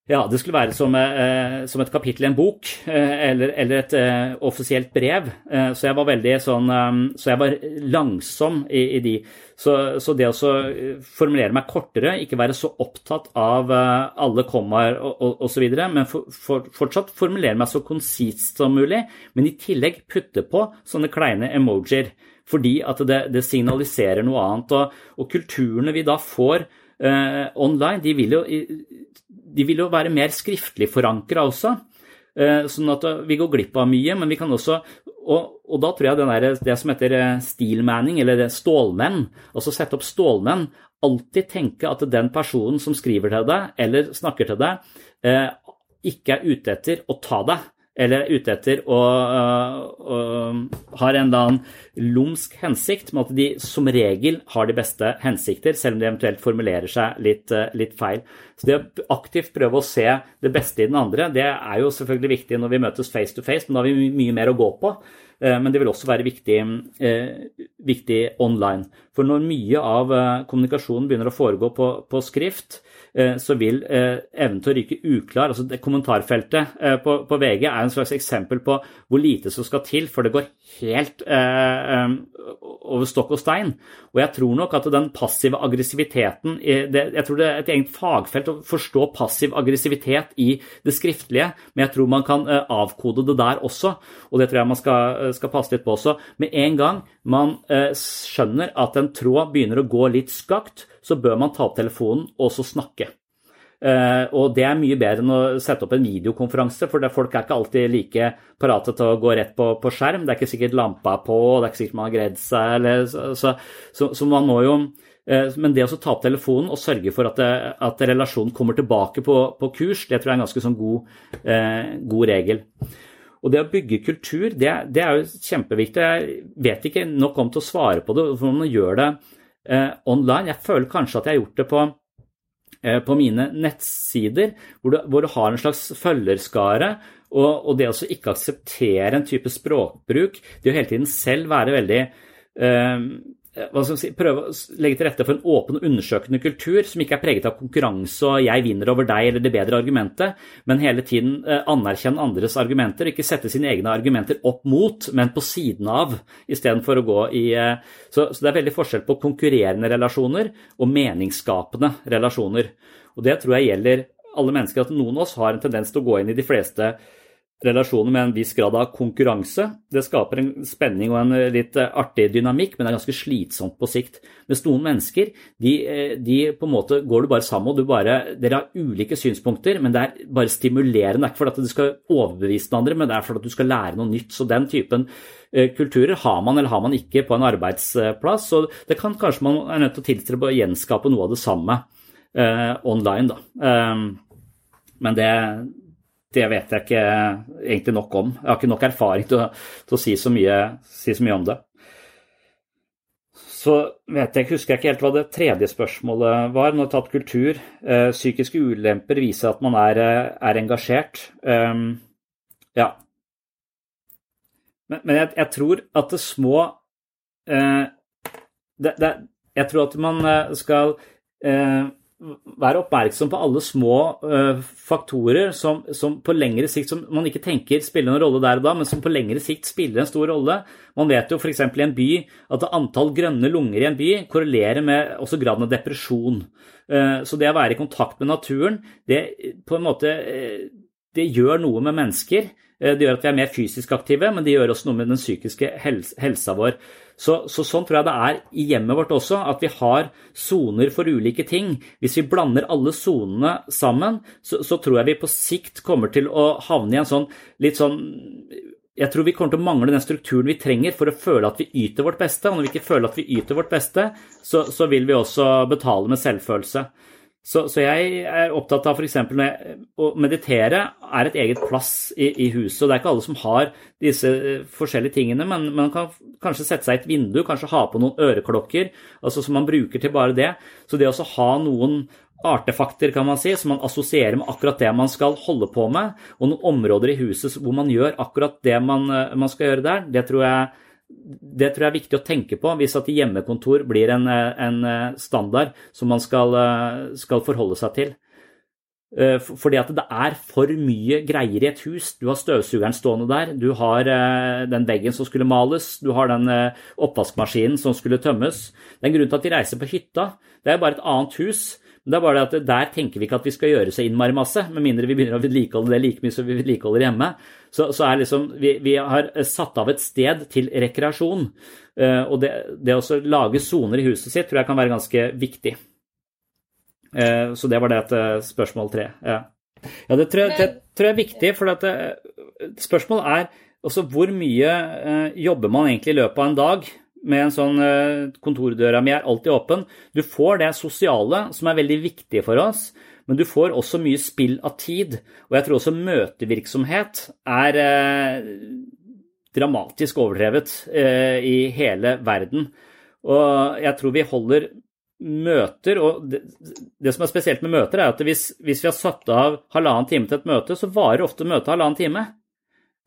ja, det skulle være som, eh, som, et kapittel i en bok eh, eller, eller, et eh, offisielt brev. Eh, så jeg var veldig sånn eh, Så jeg var langsom i, i de. Så, så, det å eh, formulere meg kortere, ikke være så opptatt av alle kommaer og osv., men for, for, fortsatt formulere meg så konsist som mulig, men i tillegg putte på sånne kleine emojier. Fordi at det, det signaliserer noe annet. Og, og kulturene vi da får online, de vil jo de vil jo være mer skriftlig forankra også. Eh, sånn at vi går glipp av mye, men vi kan også Og, og da tror jeg der, det som heter eh, steelmanning, eller stålmenn, altså sette opp stålmenn, alltid tenke at den personen som skriver til deg eller snakker til deg, eh, ikke er ute etter å ta deg eller er ute etter og, og, og har en eller annen lumsk hensikt, med at de som regel har de beste hensikter, selv om de eventuelt formulerer seg litt, eh, litt, feil. Så det å aktivt prøve å se det beste i den andre, det er jo selvfølgelig viktig når vi møtes face to face, men da har vi mye mer å gå på. Eh, men det vil også være viktig, eh, viktig online. For når mye av kommunikasjonen begynner å foregå på, på skrift, Eh, så vil eh, evnen til å ryke uklar altså det Kommentarfeltet eh, på, på, VG er en slags eksempel på hvor lite som skal til for det går helt eh, over stokk og stein. Og jeg tror nok at den passive aggressiviteten Jeg tror det er et eget fagfelt å forstå passiv aggressivitet i det skriftlige, men jeg tror man kan eh, avkode det der også, og det tror jeg man skal, skal passe litt på også. Med en gang man eh, skjønner at en tråd begynner å gå litt skakt, så bør man ta opp telefonen og så snakke. Uh, og det er mye bedre enn å sette opp en videokonferanse, for folk er ikke alltid like parate til å gå rett på, på, skjerm. Det er ikke sikkert lampa er på, det er ikke sikkert man har gredd seg, eller, så, så, så, man må jo uh, Men det å ta opp telefonen og sørge for at, det, at relasjonen kommer tilbake på, på, kurs, det tror jeg er en ganske sånn god, uh, god regel. Og det å bygge kultur, det, det, er jo kjempeviktig. Jeg vet ikke nok om til å svare på det, for man gjør det eh, online. Jeg føler kanskje at jeg har gjort det på, eh, på mine nettsider, hvor du, hvor du, har en slags følgerskare. Og, og det å ikke akseptere en type språkbruk, det å hele tiden selv være veldig eh, si, prøve å legge til rette for en åpen og undersøkende kultur som ikke er preget av konkurranse og 'jeg vinner over deg' eller det bedre argumentet, men hele tiden eh, anerkjenne andres argumenter, ikke sette sine egne argumenter opp mot, men på siden av, istedenfor å gå i eh, så, så, det er veldig forskjell på konkurrerende relasjoner og meningsskapende relasjoner. Og det tror jeg gjelder alle mennesker, at noen av oss har en tendens til å gå inn i de fleste relasjoner med en viss grad av konkurranse. Det skaper en spenning og en litt eh, artig dynamikk, men det er ganske slitsomt på sikt. Mens noen mennesker, de, eh, de, på en måte går du bare sammen, og du bare, dere har ulike synspunkter, men det er bare stimulerende. Det er ikke fordi du skal overbevise den andre, men det er fordi du skal lære noe nytt. Så den typen eh, kulturer har man eller har man ikke på en arbeidsplass. Så det kan kanskje man er nødt til å tilstrebe å gjenskape noe av det samme eh, online, da. Um, men det det vet jeg ikke egentlig nok om. Jeg har ikke nok erfaring til å, til å si, så mye, si, så mye, om det. Så vet jeg, husker jeg ikke helt hva det tredje spørsmålet var. Nå har tatt kultur. Eh, psykiske ulemper viser at man er, eh, er engasjert. Um, ja. Men, men jeg, jeg, tror at det små eh, det, det, Jeg tror at man skal eh, være oppmerksom på alle små uh, faktorer som, som, på lengre sikt som man ikke tenker spiller noen rolle der og da, men som på lengre sikt spiller en stor rolle. Man vet jo f.eks. i en by at antall grønne lunger i en by korrelerer med også graden av depresjon. Uh, så det å være i kontakt med naturen, det på en måte uh, det gjør noe med mennesker. Det gjør at vi er mer fysisk aktive, men det gjør også noe med den psykiske helsa vår. Så, så, sånn tror jeg det er i hjemmet vårt også, at vi har soner for ulike ting. Hvis vi blander alle sonene sammen, så, så, tror jeg vi på sikt kommer til å havne i en sånn litt sånn jeg tror vi kommer til å mangle den strukturen vi trenger for å føle at vi yter vårt beste. Og når vi ikke føler at vi yter vårt beste, så, så vil vi også betale med selvfølelse. Så, så, jeg er opptatt av f.eks. å meditere er et eget plass i, i, huset. og Det er ikke alle som har disse eh, forskjellige tingene, men man kan kanskje sette seg i et vindu, kanskje ha på noen øreklokker altså som man bruker til bare det. Så det å ha noen artefakter kan man si, som man assosierer med akkurat det man skal holde på med, og noen områder i huset hvor man gjør akkurat det man, eh, man skal gjøre der, det tror jeg det tror jeg er viktig å tenke på hvis at hjemmekontor blir en, en standard som man skal, skal, forholde seg til. Eh, fordi at det er for mye greier i et hus. Du har støvsugeren stående der, du har eh, den veggen som skulle males, du har den eh, oppvaskmaskinen som skulle tømmes. Det er en grunn til at de reiser på hytta. Det er bare et annet hus. Men det er bare det at der tenker vi ikke at vi skal gjøre så innmari masse, med mindre vi begynner å vedlikeholde det like mye som vi vedlikeholder hjemme. Så, så er liksom, vi, vi, har satt av et sted til rekreasjon. Uh, og det, det å lage soner i huset sitt tror jeg kan være ganske viktig. Uh, så det var det til spørsmål tre. Ja. ja, det, tror jeg, det tror jeg er viktig, for det, spørsmålet er også hvor mye jobber man egentlig i løpet av en dag? Med en sånn eh, Kontordøra mi er alltid åpen. Du får det sosiale, som er veldig viktig for oss, men du får også mye spill av tid. Og jeg tror også møtevirksomhet er eh, dramatisk overdrevet eh, i hele verden. Og jeg tror vi holder møter Og det, det, som er spesielt med møter, er at hvis, hvis vi har satt av halvannen time til et møte, så varer ofte møtet halvannen time.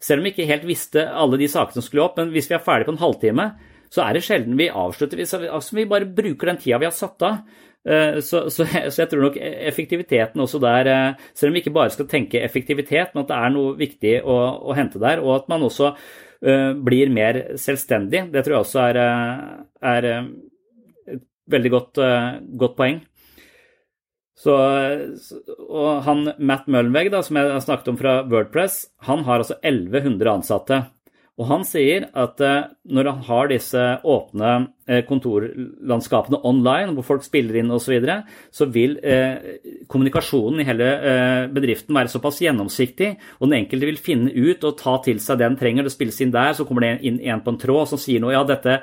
Selv om vi ikke helt visste alle de sakene som skulle opp, men hvis vi er ferdig på en halvtime, så er det sjelden vi avslutter. Altså, vi bare bruker den tida vi har satt av. Eh, så, så, så, jeg tror nok effektiviteten også der, eh, selv om vi ikke bare skal tenke effektivitet, men at det er noe viktig å, å hente der, og at man også uh, blir mer selvstendig, det tror jeg også er, er et veldig godt, uh, godt poeng. Så, og han Matt Møllenweg, som jeg snakket om fra Wordpress, han har altså 1100 ansatte. Og han sier at eh, når han har disse åpne eh, kontorlandskapene online, hvor folk spiller inn osv., så, videre, så vil eh, kommunikasjonen i hele bedriften være såpass gjennomsiktig, og den enkelte vil finne ut og ta til seg det den trenger. Det spilles inn der, så kommer det inn en på en tråd som sier noe. Ja, dette,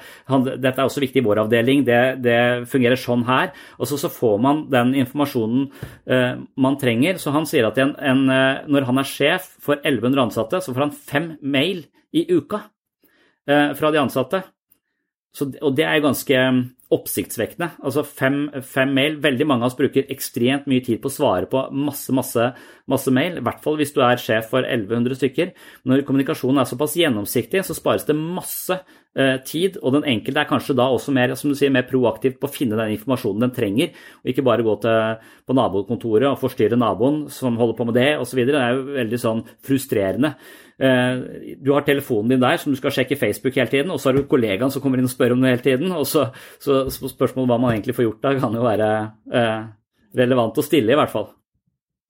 dette er også viktig i vår avdeling, det, det fungerer sånn her. Og så, så, får man den informasjonen man trenger. Så han sier at en, en, når han er sjef for 1100 ansatte, så får han fem mail i uka eh, fra de ansatte. Så, og det er ganske mm, oppsiktsvekkende. Altså fem, fem, mail. Veldig mange av oss bruker ekstremt mye tid på å svare på masse, masse, masse mail. I hvert fall hvis du er sjef for 1100 stykker. Når kommunikasjonen er såpass gjennomsiktig, så spares det masse tid. Og den enkelte er kanskje da også mer, som du sier, mer proaktivt på å finne den informasjonen den trenger, og ikke bare gå til, på nabokontoret og forstyrre naboen som holder på med det osv. Det er jo veldig sånn frustrerende. Eh, du har telefonen din der som du skal sjekke Facebook hele tiden, og så har du kollegaen som kommer inn og spør om det hele tiden. og så, så Spørsmålet hva man egentlig får gjort da, kan jo være eh, relevant å stille, i hvert fall.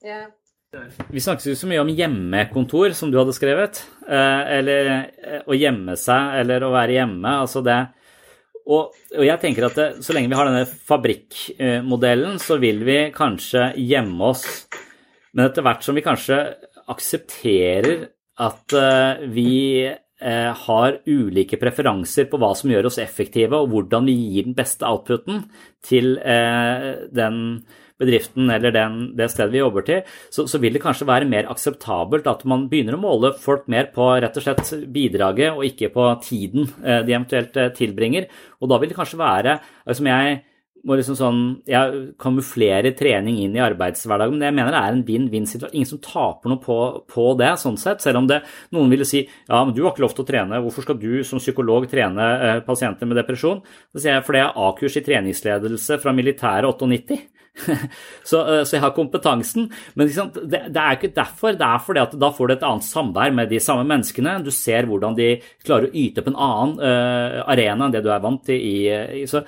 Yeah. Vi snakket jo så mye om hjemmekontor, som du hadde skrevet. Eh, eller å gjemme seg, eller å være hjemme. altså det og, og, jeg tenker at det, så lenge vi har denne fabrikkmodellen, så vil vi kanskje gjemme oss. Men etter hvert som vi kanskje aksepterer at eh, vi eh, har ulike preferanser på hva som gjør oss effektive, og hvordan vi gir den beste outputen til eh, den bedriften eller den, det stedet vi jobber til, så, så, vil det kanskje være mer akseptabelt at man begynner å måle folk mer på rett og slett bidraget og ikke på tiden de eventuelt tilbringer. Og da vil det kanskje være, som jeg må liksom sånn, jeg kamuflerer trening inn i arbeidshverdagen. Men jeg mener det er en vinn-vinn-situasjon. Ingen som taper noe på, på, det, sånn sett. Selv om det, noen ville si ja, men du har ikke lov til å trene, hvorfor skal du som psykolog trene eh, pasienter med depresjon? Så sier jeg fordi jeg har A-kurs i treningsledelse fra militæret 98. så, eh, så, jeg har kompetansen. Men det, det, er ikke derfor. Det er fordi at da får du et annet samvær med de samme menneskene. Du ser hvordan de klarer å yte på en annen uh, arena enn det du er vant til i, i så,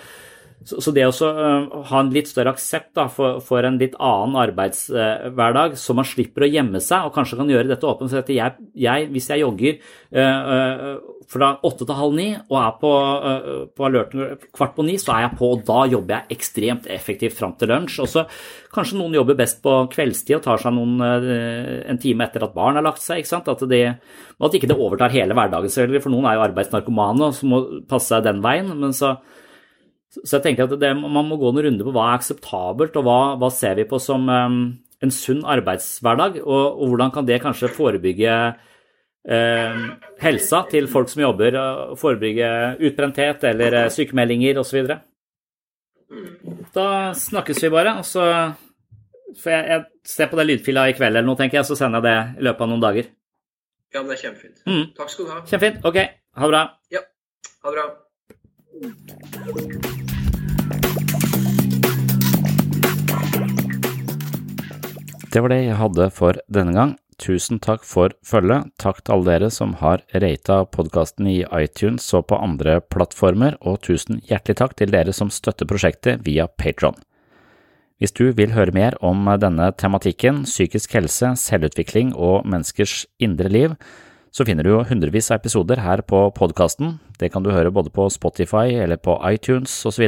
så, så det å uh, ha en litt større aksept for, for, en litt annen arbeidshverdag, uh, så man slipper å gjemme seg og kanskje kan gjøre dette åpent. Så jeg, jeg, hvis jeg jogger uh, fra åtte til halv ni og er på, på alerten kvart på ni, så er jeg på, og da jobber jeg ekstremt effektivt fram til lunsj. Og så kanskje noen jobber best på kveldstid og tar seg noen, en time etter at barn har lagt seg. ikke sant? At, det, at ikke det overtar hele hverdagen, selvfølgelig, for noen er jo arbeidsnarkomane og så må passe seg den veien. men så så jeg tenker at det, man må gå noen runder på hva er akseptabelt, og hva, hva ser vi på som um, en sunn arbeidshverdag, og, og, hvordan kan det kanskje forebygge um, helsa til folk som jobber, og forebygge utbrenthet eller uh, sykemeldinger osv. Da snakkes vi bare, og så får jeg, jeg se på det lydfila i kveld eller noe, tenker jeg, så sender jeg det i løpet av noen dager. Ja, men det er kjempefint. Mm. Takk skal du ha. Kjempefint. Ok, ha det bra. Ja, ha det bra. Det var det jeg hadde for denne gang. Tusen takk for følget. Takk til alle dere som har rata podkasten i iTunes og på andre plattformer, og tusen hjertelig takk til dere som støtter prosjektet via Patron. Hvis du vil høre mer om denne tematikken, psykisk helse, selvutvikling og menneskers indre liv, så finner du jo hundrevis av episoder her på podkasten. Det kan du høre både på Spotify eller på iTunes osv.,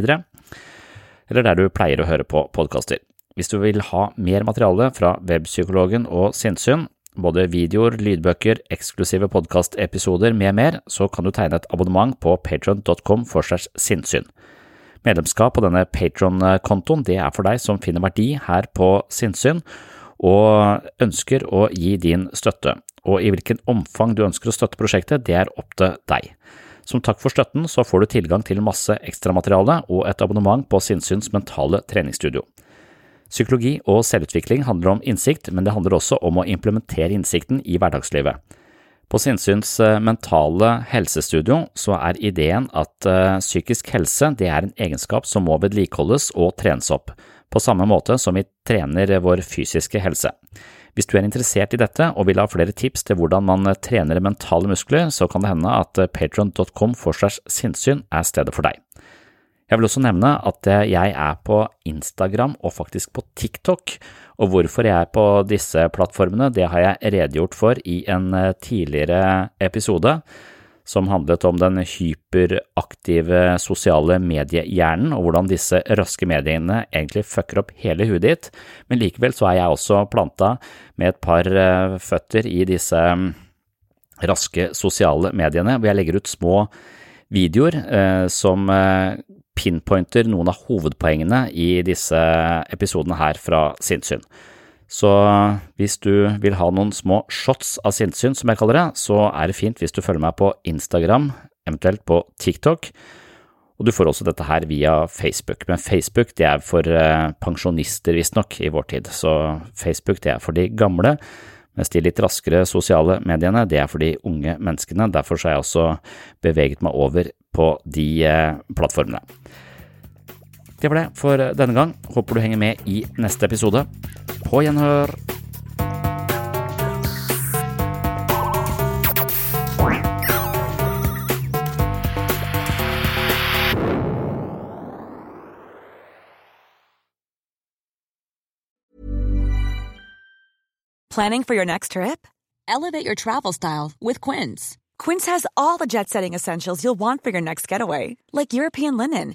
eller der du pleier å høre på podkaster. Hvis du vil ha mer materiale fra Webpsykologen og Sinnsyn, både videoer, lydbøker, eksklusive podkastepisoder med mer, så kan du tegne et abonnement på patron.com for segs sinnssyn. Medlemskap på denne Patron-kontoen det er for deg som finner verdi her på sinnssyn og ønsker å gi din støtte, og i hvilken omfang du ønsker å støtte prosjektet, det er opp til deg. Som takk for støtten så får du tilgang til masse ekstramateriale og et abonnement på Sinnsyns mentale treningsstudio. Psykologi og selvutvikling handler om innsikt, men det handler også om å implementere innsikten i hverdagslivet. På Sinnsyns eh, mentale helsestudio så er ideen at uh, psykisk helse det er en egenskap som må vedlikeholdes og trenes opp, på samme måte som vi trener vår fysiske helse. Hvis du er interessert i dette og vil ha flere tips til hvordan man trener mentale muskler, så kan det hende at patron.com for sinnssyn er stedet for deg. Jeg vil også nevne at jeg er på Instagram og faktisk på TikTok, og hvorfor jeg er på disse plattformene, det har jeg redegjort for i en eh, tidligere episode. Som handlet om den hyperaktive sosiale mediehjernen og hvordan disse raske mediene egentlig fucker opp hele huet ditt, men likevel så er jeg også planta med et par eh, føtter i disse mm, raske sosiale mediene, hvor jeg legger ut små videoer eh, som eh, pinpointer noen av hovedpoengene i disse episodene her fra sinnssyn. Så hvis du vil ha noen små shots av sinnssyn, som jeg kaller det, så er det fint hvis du følger meg på Instagram, eventuelt på TikTok. Og du får også dette her via Facebook, men Facebook det er for eh, pensjonister visstnok i vår tid, så Facebook det er for de gamle, mens de litt raskere sosiale mediene det er for de unge menneskene. Derfor har jeg også beveget meg over på de eh, plattformene. Det var det for denne gang. Håper du henger med i neste episode. På gjenhør! Planning for your next trip? Elevate your travel style with Quince. Quince has all the jet setting essentials you'll want for your next getaway, like European linen,